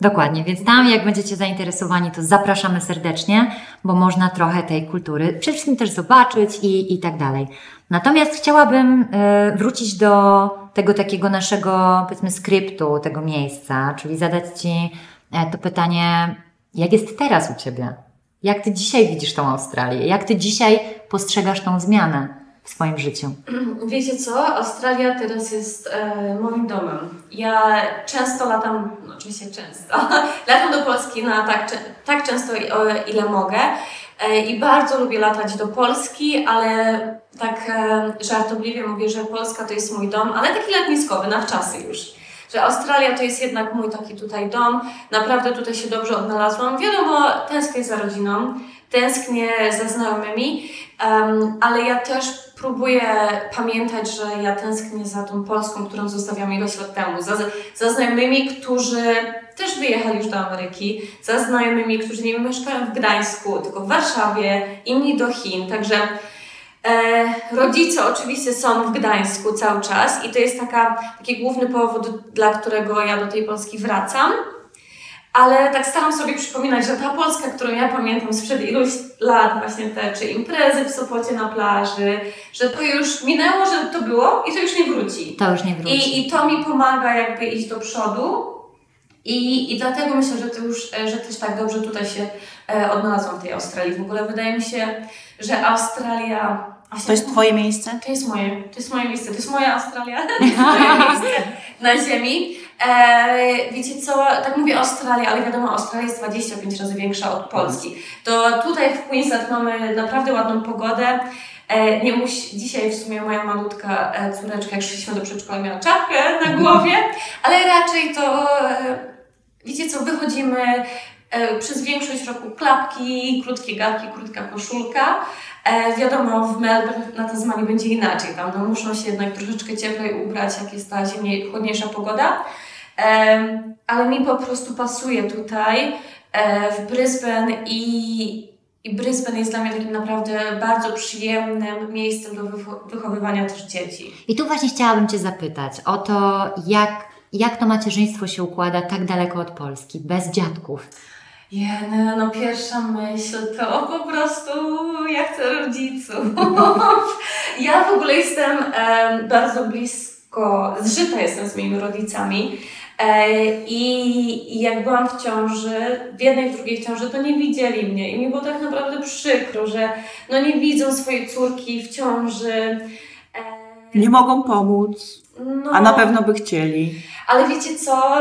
Dokładnie, więc tam jak będziecie zainteresowani, to zapraszamy serdecznie, bo można trochę tej kultury przede wszystkim też zobaczyć i, i tak dalej. Natomiast chciałabym e, wrócić do tego takiego naszego, powiedzmy, skryptu tego miejsca, czyli zadać Ci e, to pytanie, jak jest teraz u Ciebie? Jak Ty dzisiaj widzisz tą Australię? Jak Ty dzisiaj postrzegasz tą zmianę w swoim życiu? Wiecie co? Australia teraz jest e, moim domem. Ja często latam, no oczywiście często, latam do Polski na tak, tak często, o, ile mogę. E, I bardzo lubię latać do Polski, ale tak e, żartobliwie mówię, że Polska to jest mój dom, ale taki letniskowy, na wczasy już. Że Australia to jest jednak mój taki tutaj dom. Naprawdę tutaj się dobrze odnalazłam. Wiadomo, tęsknię za rodziną, tęsknię za znajomymi, em, ale ja też próbuję pamiętać, że ja tęsknię za tą Polską, którą zostawiam ileś lat temu. Za, za znajomymi, którzy też wyjechali już do Ameryki, za znajomymi, którzy nie mieszkają w Gdańsku, tylko w Warszawie, inni do Chin. Także E, rodzice oczywiście są w Gdańsku cały czas i to jest taka, taki główny powód, dla którego ja do tej Polski wracam. Ale tak staram sobie przypominać, że ta Polska, którą ja pamiętam sprzed iluś lat, właśnie te czy imprezy w Sopocie na plaży, że to już minęło, że to było i to już nie wróci. To już nie wróci. I, I to mi pomaga jakby iść do przodu. I, I dlatego myślę, że to już, e, że też tak dobrze tutaj się e, odnalazłam w tej Australii. W ogóle wydaje mi się, że Australia. To jest Twoje miejsce? To jest moje, to jest moje miejsce, to jest moja Australia, to jest moje miejsce na ziemi. E, wiecie co, tak mówię Australia, ale wiadomo, Australia jest 25 razy większa od Polski. To tutaj w Queensland mamy naprawdę ładną pogodę. E, nie musi, dzisiaj w sumie moja malutka e, córeczka, jak szliśmy do przedszkola, miała czapkę na głowie, ale raczej to, e, wiecie co, wychodzimy e, przez większość roku klapki, krótkie garki, krótka koszulka. E, wiadomo, w Melbourne na Tasmanii będzie inaczej. Tam no, muszą się jednak troszeczkę cieplej ubrać, jak jest ta zimniej, chłodniejsza pogoda. Ale mi po prostu pasuje tutaj e, w Brisbane i, i Brisbane jest dla mnie takim naprawdę bardzo przyjemnym miejscem do wycho- wychowywania też dzieci. I tu właśnie chciałabym Cię zapytać o to, jak, jak to macierzyństwo się układa tak daleko od Polski, bez dziadków. Jene, no pierwsza myśl to po prostu ja chcę rodziców. ja w ogóle jestem em, bardzo blisko, zżyta jestem z moimi rodzicami. E, I, jak byłam w ciąży, w jednej, w drugiej ciąży, to nie widzieli mnie i mi było tak naprawdę przykro, że no nie widzą swojej córki w ciąży. E, Nie mogą pomóc, no, a na pewno by chcieli. ale wiecie co?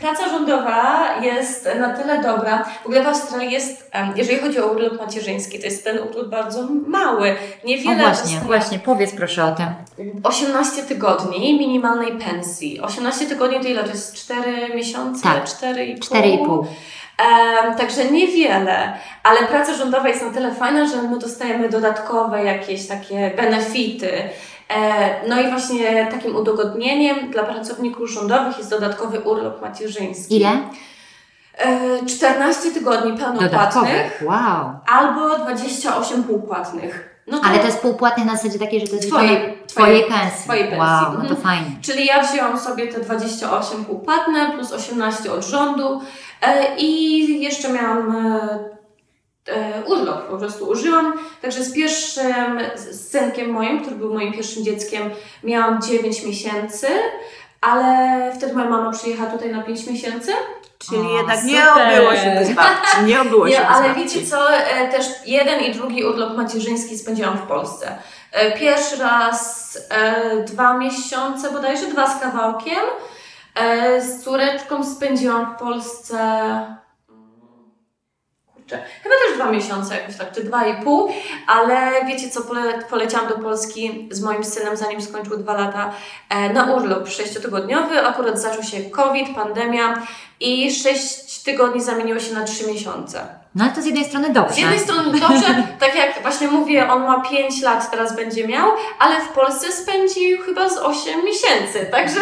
Praca rządowa jest na tyle dobra. W ogóle w Australii jest, jeżeli chodzi o urlop macierzyński, to jest ten urlop bardzo mały. O Niewiele. właśnie, właśnie, powiedz proszę o tym. 18 tygodni minimalnej pensji. 18 tygodni to ile? To jest 4 miesiące? Tak. 4,5. 4,5. Em, także niewiele, ale praca rządowa jest na tyle fajna, że my dostajemy dodatkowe jakieś takie benefity. E, no i właśnie takim udogodnieniem dla pracowników rządowych jest dodatkowy urlop macierzyński. Ile? E, 14 tygodni pełnopłatnych. Wow. albo 28 półpłatnych. No to, Ale to jest półpłatnie na zasadzie takiej, że to jest Twojej- twojej, twojej- pensji. twojej pensji. Wow, no to Mhm. fajnie. Czyli ja wzięłam sobie te 28 półpłatne plus 18 od rządu e, i jeszcze miałam e, e, urlop po prostu użyłam. Także z pierwszym synkiem moim, który był moim pierwszym dzieckiem, miałam 9 miesięcy, ale wtedy moja mama przyjechała tutaj na 5 miesięcy. Czyli O, jednak nie super. obyło się bez babci. Nie obyło się Nie, bez ale babci. wiecie co, e, też jeden i drugi urlop macierzyński spędziłam w Polsce. E, Pierwszy raz e, dwa miesiące bodajże, dwa z kawałkiem. E, Z córeczką spędziłam w Polsce kurczę, chyba też dwa miesiące jakoś tak, czy dwa i pół, ale wiecie co, pole, poleciałam do Polski z moim synem, zanim skończył dwa lata, e, na urlop sześciotygodniowy, akurat zaczął się COVID, pandemia i sześć tygodni zamieniło się na trzy miesiące. No ale to z jednej strony dobrze. Z jednej strony dobrze, tak jak właśnie mówię, on ma 5 lat, teraz będzie miał, ale w Polsce spędził chyba z 8 miesięcy, także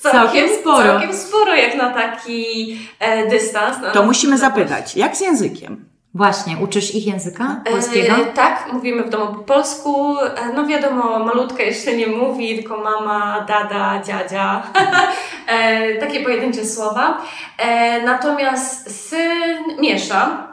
całkiem, Całkiem sporo. Całkiem sporo jak na taki e, dystans. No, To musimy zapytać, jak z językiem? Właśnie, uczysz ich języka polskiego? E, tak, mówimy w domu po polsku. E, no wiadomo, malutka jeszcze nie mówi, tylko mama, dada, dziadzia. e, takie pojedyncze słowa. E, natomiast syn miesza.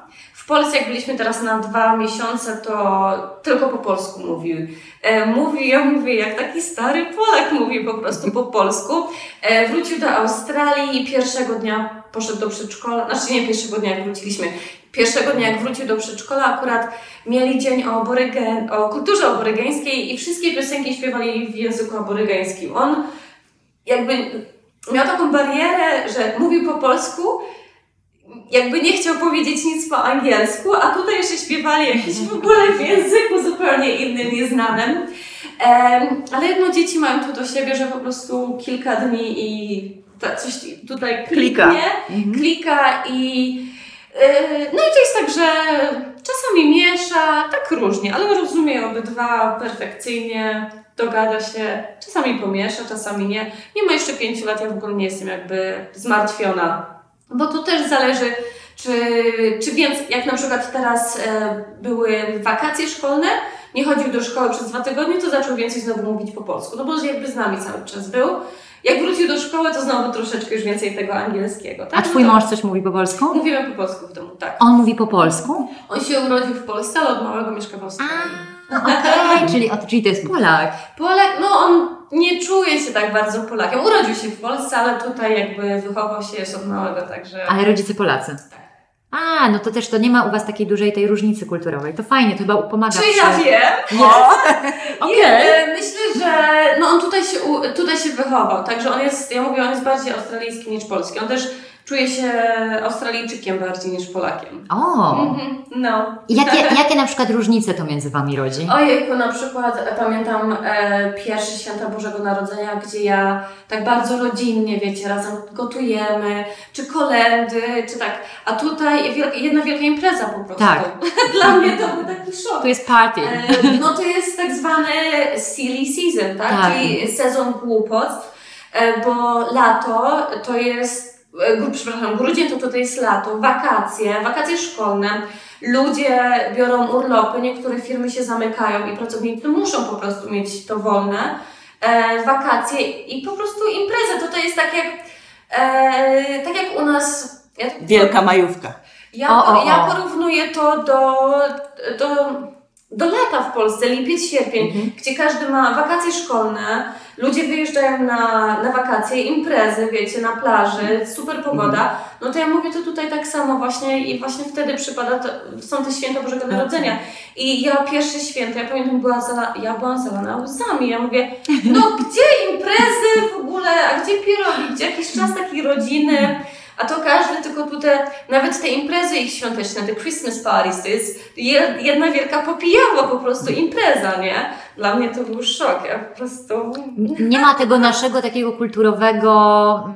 Polsce, jak byliśmy teraz na dwa miesiące, to tylko po polsku mówił. E, mówi, ja mówię, jak taki stary Polak mówi po prostu po polsku. E, wrócił do Australii i pierwszego dnia poszedł do przedszkola. Znaczy nie pierwszego dnia, jak wróciliśmy. Pierwszego dnia, jak wrócił do przedszkola, akurat mieli dzień o, aborygen, o kulturze aborygeńskiej i wszystkie piosenki śpiewali w języku aborygeńskim. On jakby miał taką barierę, że mówił po polsku, jakby nie chciał powiedzieć nic po angielsku, a tutaj jeszcze śpiewali jakieś w ogóle w języku zupełnie innym, nieznanym. Ale jedno dzieci mają to do siebie, że po prostu kilka dni i coś tutaj Klika. kliknie, klika i yy, no i to jest tak, że czasami miesza, tak różnie, ale rozumie obydwa perfekcyjnie, dogada się, czasami pomiesza, czasami nie. Nie ma jeszcze pięciu lat, ja w ogóle nie jestem jakby zmartwiona bo to też zależy, czy, czy więc, jak na przykład teraz e, były wakacje szkolne, nie chodził do szkoły przez dwa tygodnie, to zaczął więcej znowu mówić po polsku, no bo jakby z nami cały czas był. Jak wrócił do szkoły, to znowu troszeczkę już więcej tego angielskiego. Tak? A twój No mąż coś mówi po polsku? Mówimy po polsku w domu, tak. On mówi po polsku? On się urodził w Polsce, ale od małego mieszka w Australii. No okej, czyli, czyli to jest Polak. Polak, no on nie czuje się tak bardzo Polakiem. Urodził się w Polsce, ale tutaj jakby wychował się jest od małego, także... Ale rodzice Polacy. Tak. A, no to też to nie ma u Was takiej dużej tej różnicy kulturowej. To fajnie, to chyba pomaga Czy przy... ja wiem? O, Okej. Nie, myślę, że no on tutaj się, tutaj się wychował, także on jest, ja mówię, on jest bardziej australijski niż polski. On też czuje się Australijczykiem bardziej niż Polakiem. O! Mhm, no. Jakie, jakie na przykład różnice to między Wami rodzi? Ojejku, na przykład e, pamiętam e, pierwsze święta Bożego Narodzenia, gdzie ja tak bardzo rodzinnie, wiecie, razem gotujemy, czy kolendy, czy tak. A tutaj jedna wielka impreza po prostu. Tak. Dla mnie to był taki szok. To jest party. E, No to jest tak zwany silly season, tak? Tak. Czyli sezon głupot, e, bo lato to jest, przepraszam, grudzień to, to jest lato, wakacje, wakacje szkolne. Ludzie biorą urlopy, niektóre firmy się zamykają i pracownicy muszą po prostu mieć to wolne. E, wakacje i po prostu imprezę. To to jest tak jak, e, tak jak u nas. Ja, wielka majówka. ja, O, o, ja o. porównuję to do, do, do lata w Polsce, lipiec, sierpień, Mhm. gdzie każdy ma wakacje szkolne, ludzie wyjeżdżają na, na wakacje, imprezy, wiecie, na plaży, super pogoda. No to ja mówię to tutaj tak samo właśnie i właśnie wtedy przypada, to, są te święta Bożego Mhm. Narodzenia. I ja pierwsze święto, ja pamiętam, była zala, ja byłam zalana łzami. Ja mówię, no gdzie imprezy w ogóle, a gdzie pierogi, gdzie jakiś czas takiej rodziny, a to każdy tylko tutaj, nawet te imprezy ich świąteczne, te Christmas parties, to jest je- jedna wielka popijawa po prostu impreza, nie? Dla mnie to był szok, ja po prostu... Nie ma tego naszego takiego kulturowego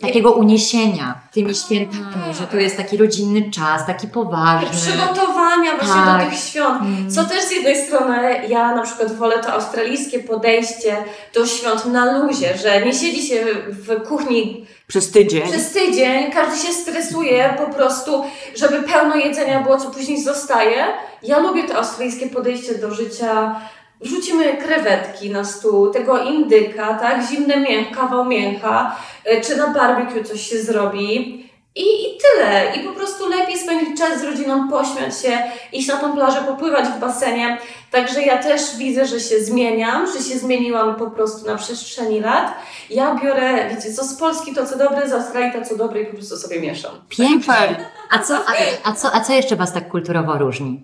takiego uniesienia tymi świętami, że to jest taki rodzinny czas, taki poważny. Przygotowania właśnie Tak. do tych świąt. Mm. Co też z jednej strony ja na przykład wolę to australijskie podejście do świąt na luzie, że nie siedzi się w kuchni Przez tydzień. przez tydzień, każdy się stresuje po prostu, żeby pełno jedzenia było, co później zostaje. Ja lubię to australijskie podejście do życia. Wrzucimy krewetki na stół, tego indyka, tak? Zimne mięch, kawał mięcha, y, czy na barbecue coś się zrobi. I, I tyle. I po prostu lepiej spędzić czas z rodziną, pośmiać się, iść na tą plażę, popływać w basenie. Także ja też widzę, że się zmieniam, że się zmieniłam po prostu na przestrzeni lat. Ja biorę, wiecie, co z Polski to co dobre, z Australii to co dobre i po prostu sobie mieszam. Pięknie. A co, a, a, co, a co jeszcze Was tak kulturowo różni?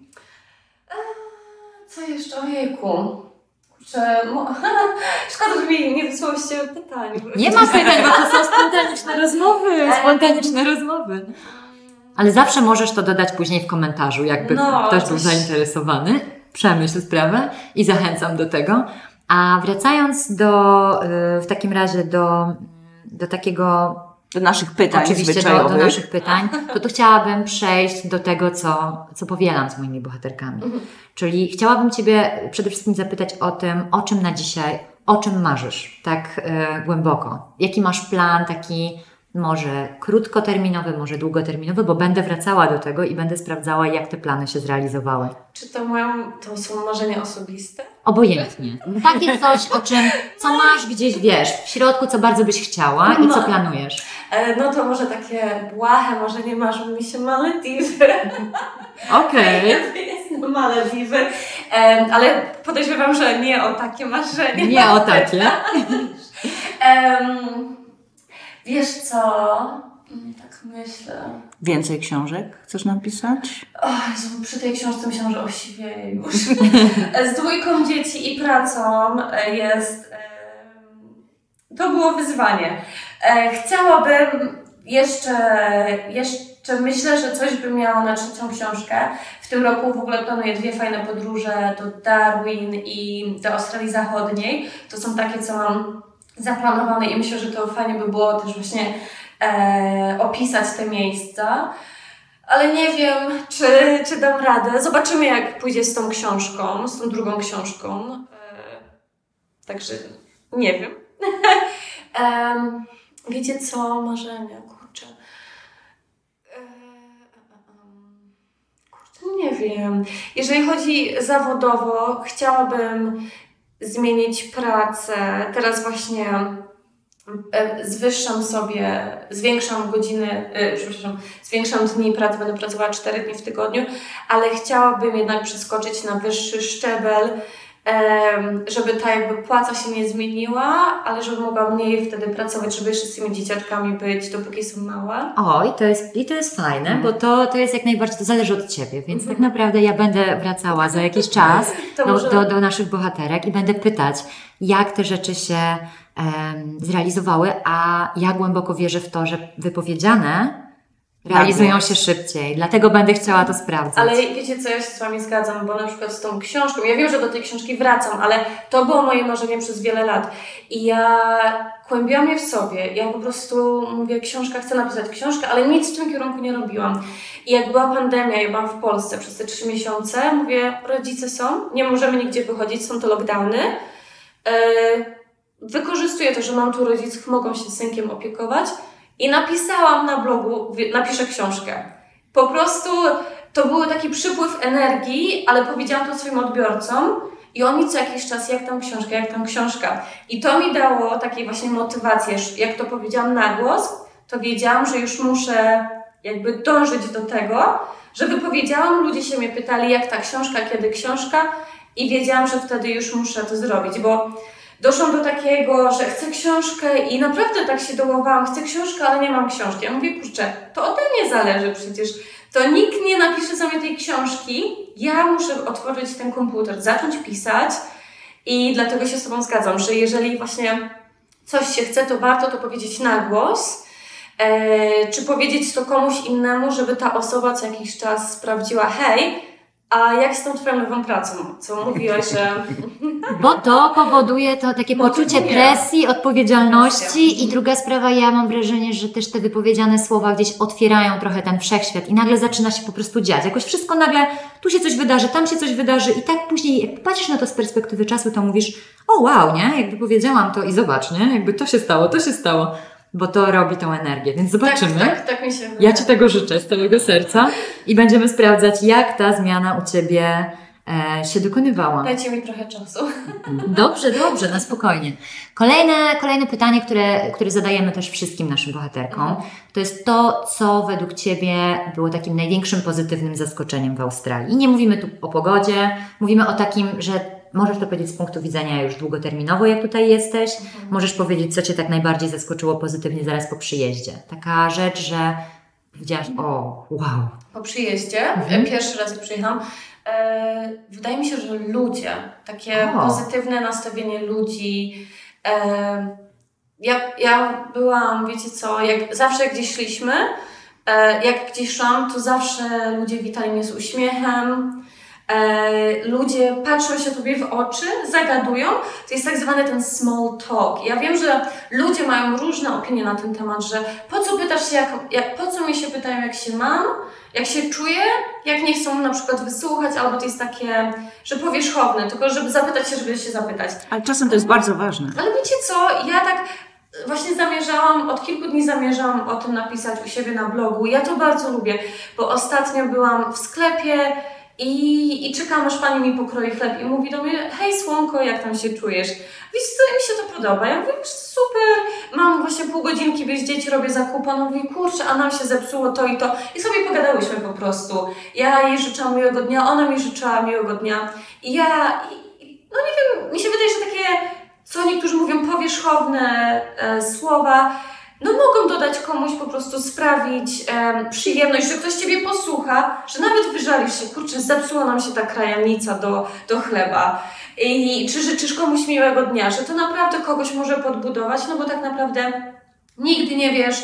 Co jeszcze? Ojejku. Mo- szkoda, że mi nie wysłałyście pytań. Nie ma pytań, bo to są spontaniczne rozmowy, spontaniczne rozmowy. Ale zawsze możesz to dodać później w komentarzu, jakby No, ktoś był zainteresowany. Przemyśl sprawę i zachęcam do tego. A wracając do, y, w takim razie do, do takiego Do naszych pytań oczywiście do, do naszych pytań, to tu chciałabym przejść do tego, co, co powielam z moimi bohaterkami. Czyli chciałabym Ciebie przede wszystkim zapytać o tym, o czym na dzisiaj, o czym marzysz, tak e, głęboko. Jaki masz plan taki może krótkoterminowy, może długoterminowy, bo będę wracała do tego i będę sprawdzała, jak te plany się zrealizowały. Czy to, mają, to są marzenia osobiste? Obojętnie. Takie coś, o czym, co masz gdzieś, wiesz, w środku, co bardzo byś chciała i co No. planujesz. E, no to może takie błahe, może nie marzą mi się Malediwy. Okej. Jest na Malediwy. Ale podejrzewam, że nie o takie marzenie. Nie o takie. Em, wiesz co? Mm, Tak myślę. Więcej książek chcesz napisać? O Jezu, przy tej książce myślałam, że osiwieję już. Z dwójką dzieci i pracą e, jest... To było wyzwanie. E, Chciałabym jeszcze, jeszcze myślę, że coś bym miała na trzecią książkę. W tym roku w ogóle planuję dwie fajne podróże do Darwin i do Australii Zachodniej. To są takie, co mam zaplanowane i myślę, że to fajnie by było też właśnie e, opisać te miejsca. Ale nie wiem, czy, czy dam radę. Zobaczymy, jak pójdzie z tą książką, z tą drugą książką. E, także nie wiem. Em, wiecie co? Marzenia. E, kurczę, nie wiem. Jeżeli chodzi zawodowo, chciałabym zmienić pracę. Teraz właśnie e, zwyższam sobie, zwiększam godziny, e, przepraszam, zwiększam dni pracy, będę pracowała 4 dni w tygodniu, ale chciałabym jednak przeskoczyć na wyższy szczebel, żeby ta jakby płaca się nie zmieniła, ale żeby mogła mniej wtedy pracować, żeby jeszcze z tymi dzieciaczkami być, dopóki są małe. O, i to jest, i to jest fajne, bo to, to jest jak najbardziej, to zależy od Ciebie, więc tak naprawdę ja będę wracała za jakiś czas do, może- do, do naszych bohaterek i będę pytać, jak te rzeczy się em, zrealizowały, a ja głęboko wierzę w to, że wypowiedziane realizują się szybciej, dlatego będę chciała to sprawdzać. Ale wiecie co, ja się z Wami zgadzam, bo na przykład z tą książką, ja wiem, że do tej książki wracam, ale to było moje marzenie przez wiele lat. I ja kłębiłam je w sobie. Ja po prostu mówię, książka, chcę napisać książkę, ale nic w tym kierunku nie robiłam. I jak była pandemia, ja byłam w Polsce przez te trzy miesiące, mówię, rodzice są, nie możemy nigdzie wychodzić, są to lockdowny. Yy, wykorzystuję to, że mam tu rodziców, mogą się synkiem opiekować. I napisałam na blogu, napiszę książkę. Po prostu to był taki przypływ energii, ale powiedziałam to swoim odbiorcom i oni co jakiś czas, jak tam książka, jak tam książka. I to mi dało takiej właśnie motywację, jak to powiedziałam na głos, to wiedziałam, że już muszę jakby dążyć do tego, że wypowiedziałam, ludzie się mnie pytali, jak ta książka, kiedy książka i wiedziałam, że wtedy już muszę to zrobić, bo doszłam do takiego, że chcę książkę i naprawdę tak się dołowałam, chcę książkę, ale nie mam książki. Ja mówię, kurczę, to ode mnie zależy przecież. To nikt nie napisze za mnie tej książki. Ja muszę otworzyć ten komputer, zacząć pisać i dlatego się z Tobą zgadzam, że jeżeli właśnie coś się chce, to warto to powiedzieć na głos, e, czy powiedzieć to komuś innemu, żeby ta osoba co jakiś czas sprawdziła, hej, a jak z tą Twoją nową pracą? Co mówiłaś, że Bo to powoduje to takie Motywuje. poczucie presji, odpowiedzialności i druga sprawa, ja mam wrażenie, że też te wypowiedziane słowa gdzieś otwierają trochę ten wszechświat i nagle zaczyna się po prostu dziać. Jakoś wszystko nagle, tu się coś wydarzy, tam się coś wydarzy i tak później, jak patrzysz na to z perspektywy czasu, to mówisz, o wow, nie? Jakby powiedziałam to i zobacz, nie? Jakby to się stało, to się stało, bo to robi tą energię, więc zobaczymy. tak, tak, tak mi się Ja Ci tego życzę z całego serca i będziemy sprawdzać, jak ta zmiana u Ciebie e, się dokonywała. Dajcie mi trochę czasu. Dobrze, dobrze, na spokojnie. Kolejne, kolejne pytanie, które, które zadajemy też wszystkim naszym bohaterkom, to jest to, co według Ciebie było takim największym pozytywnym zaskoczeniem w Australii. I nie mówimy tu o pogodzie, mówimy o takim, że możesz to powiedzieć z punktu widzenia już długoterminowo, jak tutaj jesteś. Możesz powiedzieć, co Cię tak najbardziej zaskoczyło pozytywnie zaraz po przyjeździe. Taka rzecz, że o, wow. Po przyjeździe, Mhm. pierwszy raz jak przyjechałam, e, wydaje mi się, że ludzie, takie O. pozytywne nastawienie ludzi. E, ja, ja byłam, wiecie co, jak, zawsze gdzieś szliśmy, e, jak gdzieś szłam, to zawsze ludzie witali mnie z uśmiechem. E, ludzie patrzą się tobie w oczy, zagadują. To jest tak zwany ten small talk. Ja wiem, że ludzie mają różne opinie na ten temat, że po co pytasz się, jak, jak, po co mi się pytają, jak się mam, jak się czuję, jak nie chcą na przykład wysłuchać, albo to jest takie, że powierzchowne, tylko żeby zapytać się, żeby się zapytać. Ale czasem to jest bardzo ważne. Ale wiecie co, ja tak właśnie zamierzałam, od kilku dni zamierzałam o tym napisać u siebie na blogu. Ja to bardzo lubię, bo ostatnio byłam w sklepie i, i czekam, aż pani mi pokroi chleb i mówi do mnie, hej słonko, jak tam się czujesz? Wiesz co, mi się to podoba. Ja mówię, super, mam właśnie pół godzinki bez dzieci, robię zakupy. Ona mówi, kurczę, a nam się zepsuło to i to. I sobie pogadałyśmy po prostu. Ja jej życzyłam miłego dnia, ona mi życzyła miłego dnia. I ja, i- no nie wiem, mi się wydaje, że takie, co niektórzy mówią, powierzchowne e, słowa, no mogą dodać komuś po prostu sprawić em, przyjemność, że ktoś Ciebie posłucha, że nawet wyżalisz się, kurczę, zepsuła nam się ta krajanica do, do chleba. I czy życzysz komuś miłego dnia, że to naprawdę kogoś może podbudować, no bo tak naprawdę nigdy nie wiesz,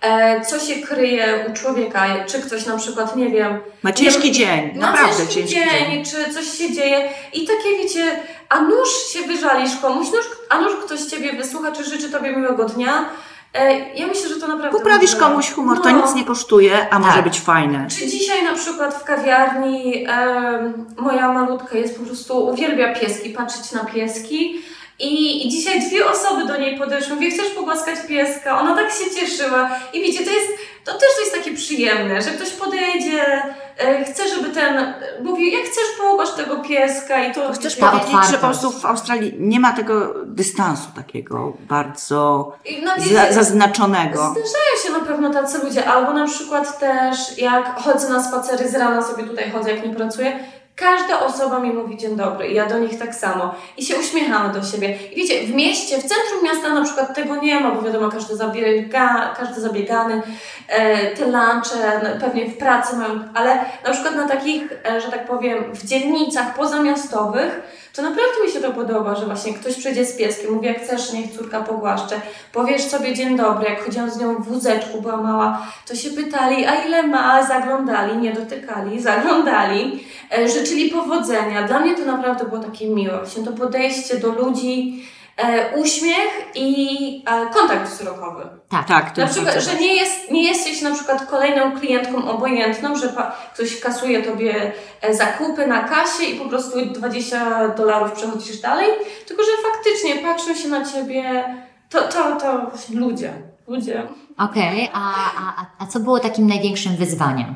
e, co się kryje u człowieka, czy ktoś na przykład, nie wiem, Ma ciężki dzień, na naprawdę ciężki ciężki dzień, dzień. czy coś się dzieje i takie wiecie, a nuż się wyżalisz komuś, nuż, a nuż ktoś Ciebie wysłucha, czy życzy Tobie miłego dnia. E, ja myślę, że to naprawdę... Poprawisz może- komuś humor, to No. nic nie kosztuje, a może Tak. być fajne. Czy dzisiaj na przykład w kawiarni em, moja malutka jest po prostu, uwielbia pieski, patrzeć na pieski i, i dzisiaj dwie osoby do niej podeszły, mówię, chcesz pogłaskać pieska? Ona tak się cieszyła i wiecie, to jest, to też to jest takie przyjemne, że ktoś podejdzie, e, chce, żeby ten, mówi, jak chcesz pogłasz tego pieska i to... Chcesz powiedzieć, że po prostu w Australii nie ma tego dystansu takiego bardzo no, za, zaznaczonego. Zdarzają się na pewno tacy ludzie, albo na przykład też jak chodzę na spacery z rana sobie tutaj chodzę, jak nie pracuję, każda osoba mi mówi dzień dobry i ja do nich tak samo i się uśmiechamy do siebie. I wiecie, w mieście, w centrum miasta na przykład tego nie ma, bo wiadomo, każdy, zabiega, każdy zabiegany, e, te lunche no, pewnie w pracy mają, ale na przykład na takich, e, że tak powiem, w dzielnicach pozamiastowych, to naprawdę mi się to podoba, że właśnie ktoś przyjdzie z pieskiem, mówi jak chcesz, niech córka pogłaszcze, powiesz sobie dzień dobry, jak chodziłam z nią w wózeczku, była mała, to się pytali, a ile ma, zaglądali, nie dotykali, zaglądali, e, życzyli powodzenia. Dla mnie to naprawdę było takie miłe, właśnie to podejście do ludzi, e, uśmiech i e, kontakt wzrokowy. Tak. Tak, to Na przykład, że nie, jest, nie jesteś na przykład kolejną klientką obojętną, że pa, ktoś kasuje tobie e, zakupy na kasie i po prostu 20 dolarów przechodzisz dalej, tylko że faktycznie patrzą się na ciebie, to, to, to właśnie ludzie, ludzie. Okej, a, a, a- a co było takim największym wyzwaniem?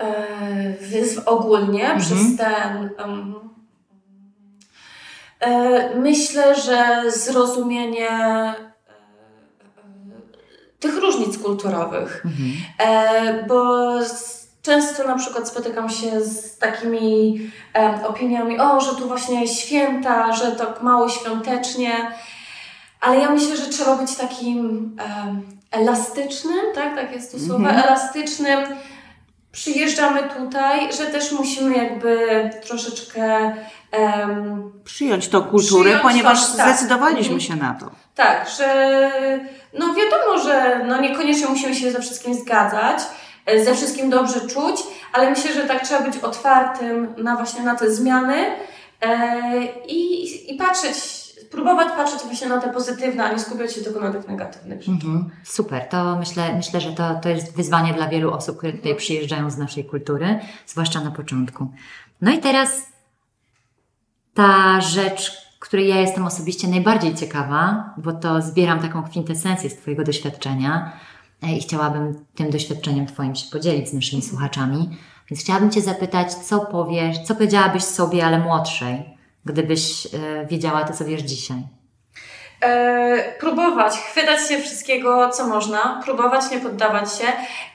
E, wyzw ogólnie Mhm. przez ten. e, myślę, że zrozumienie e, e, tych różnic kulturowych. Mhm. E, bo często na przykład spotykam się z takimi opiniami, o, że tu właśnie święta, że tak mało świątecznie, ale ja myślę, że trzeba być takim elastycznym, tak, tak jest to słowo, Mhm. elastycznym. Przyjeżdżamy tutaj, że też musimy jakby troszeczkę em, Przyjąć tą kulturę, Przyjąć ponieważ to, tak. zdecydowaliśmy się na to. tak, że no wiadomo, że no niekoniecznie musimy się ze wszystkim zgadzać, e, ze wszystkim dobrze czuć, ale myślę, że tak trzeba być otwartym na właśnie na te zmiany e, i, i patrzeć, próbować patrzeć właśnie na te pozytywne, a nie skupiać się tylko na tych negatywnych. Mhm. Super, to myślę, myślę że to, to jest wyzwanie dla wielu osób, które tutaj przyjeżdżają z naszej kultury, zwłaszcza na początku. No i teraz ta rzecz, której ja jestem osobiście najbardziej ciekawa, bo to zbieram taką kwintesencję z Twojego doświadczenia e, i chciałabym tym doświadczeniem Twoim się podzielić z naszymi słuchaczami, Więc chciałabym Cię zapytać, co powiesz, co powiedziałabyś sobie, ale młodszej, gdybyś e, wiedziała to, co wiesz dzisiaj? E, próbować, chwytać się wszystkiego, co można, próbować nie poddawać się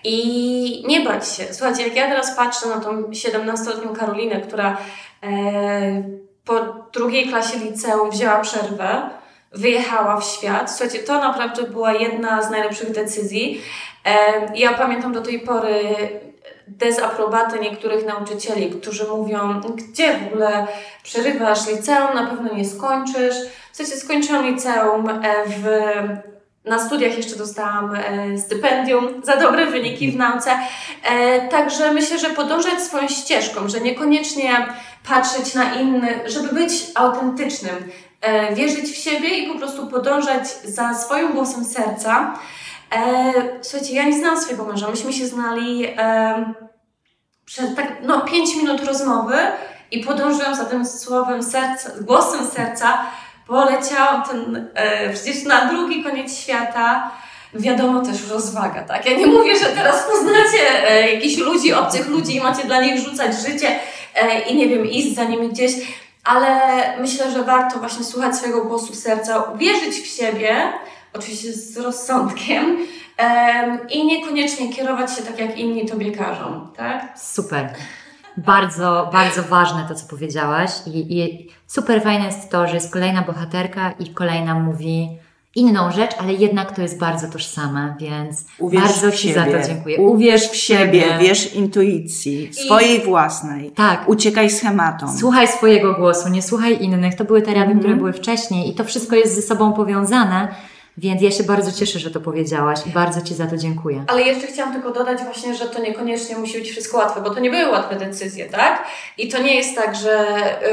i nie bać się. Słuchajcie, jak ja teraz patrzę na tą 17-letnią Karolinę, która e, po drugiej klasie liceum wzięła przerwę, wyjechała w świat. Słuchajcie, to naprawdę była jedna z najlepszych decyzji. Ja pamiętam do tej pory dezaprobatę niektórych nauczycieli, którzy mówią, gdzie w ogóle przerywasz liceum, na pewno nie skończysz. Słuchajcie, skończyłam liceum e, w na studiach jeszcze dostałam e, stypendium za dobre wyniki w nauce. E, także myślę, że podążać swoją ścieżką, że niekoniecznie patrzeć na innych, żeby być autentycznym, e, wierzyć w siebie i po prostu podążać za swoim głosem serca. Słuchajcie, ja nie znałam swojego męża. Myśmy się znali przez tak, no, 5 minut rozmowy i podążyłam za tym słowem serca, głosem serca. Poleciałam ten, e, przecież na drugi koniec świata. Wiadomo też rozwaga, tak? Ja nie mówię, że teraz poznacie e, jakichś ludzi, obcych ludzi i macie dla nich rzucać życie e, i nie wiem, iść za nimi gdzieś, ale myślę, że warto właśnie słuchać swojego głosu serca, wierzyć w siebie, oczywiście z rozsądkiem em, i niekoniecznie kierować się tak, jak inni tobie każą, tak? Super. Bardzo, bardzo ważne to, co powiedziałaś. I, I super fajne jest to, że jest kolejna bohaterka i kolejna mówi inną rzecz, ale jednak to jest bardzo tożsame, więc Uwierz bardzo Ci siebie. za to dziękuję. Uwierz w siebie, wierz intuicji, swojej własnej. Tak. Uciekaj schematom. Słuchaj swojego głosu, nie słuchaj innych. To były te rady, Mhm. które były wcześniej i to wszystko jest ze sobą powiązane, więc ja się bardzo cieszę, że to powiedziałaś i bardzo Ci za to dziękuję. Ale jeszcze chciałam tylko dodać właśnie, że to niekoniecznie musi być wszystko łatwe, bo to nie były łatwe decyzje, tak? I to nie jest tak, że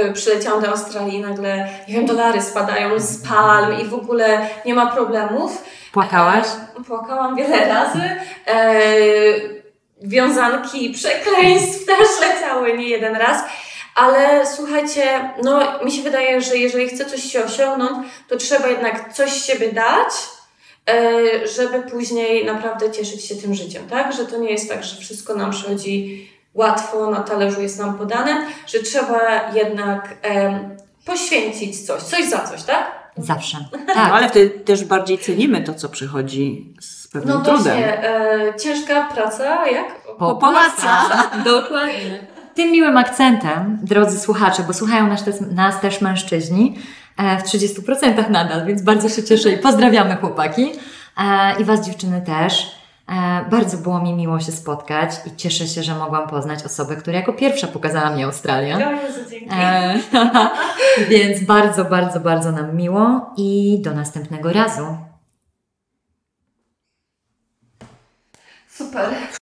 y, przyleciałam do Australii i nagle, nie wiem, dolary spadają z palm i w ogóle nie ma problemów. Płakałaś? E, płakałam wiele razy. E, wiązanki przekleństw też leciały nie jeden raz. Ale słuchajcie, no mi się wydaje, że jeżeli chce coś się osiągnąć, to trzeba jednak coś siebie dać, e, żeby później naprawdę cieszyć się tym życiem, tak? Że to nie jest tak, że wszystko nam przychodzi łatwo, na talerzu jest nam podane, że trzeba jednak poświęcić coś, coś za coś, tak? Zawsze. No Tak. ale wtedy też bardziej cenimy to, co przychodzi z pewnym No trudem. właśnie, e, ciężka praca, jak? Popłaca. Dokładnie. Tym miłym akcentem, drodzy słuchacze, bo słuchają nas też, nas też mężczyźni e, w 30% nadal, więc bardzo się cieszę i pozdrawiamy chłopaki e, i Was dziewczyny też. E, Bardzo było mi miło się spotkać i cieszę się, że mogłam poznać osobę, która jako pierwsza pokazała mi Australię. No, Jezu, dzięki. Więc bardzo, bardzo, bardzo nam miło i do następnego razu. Super.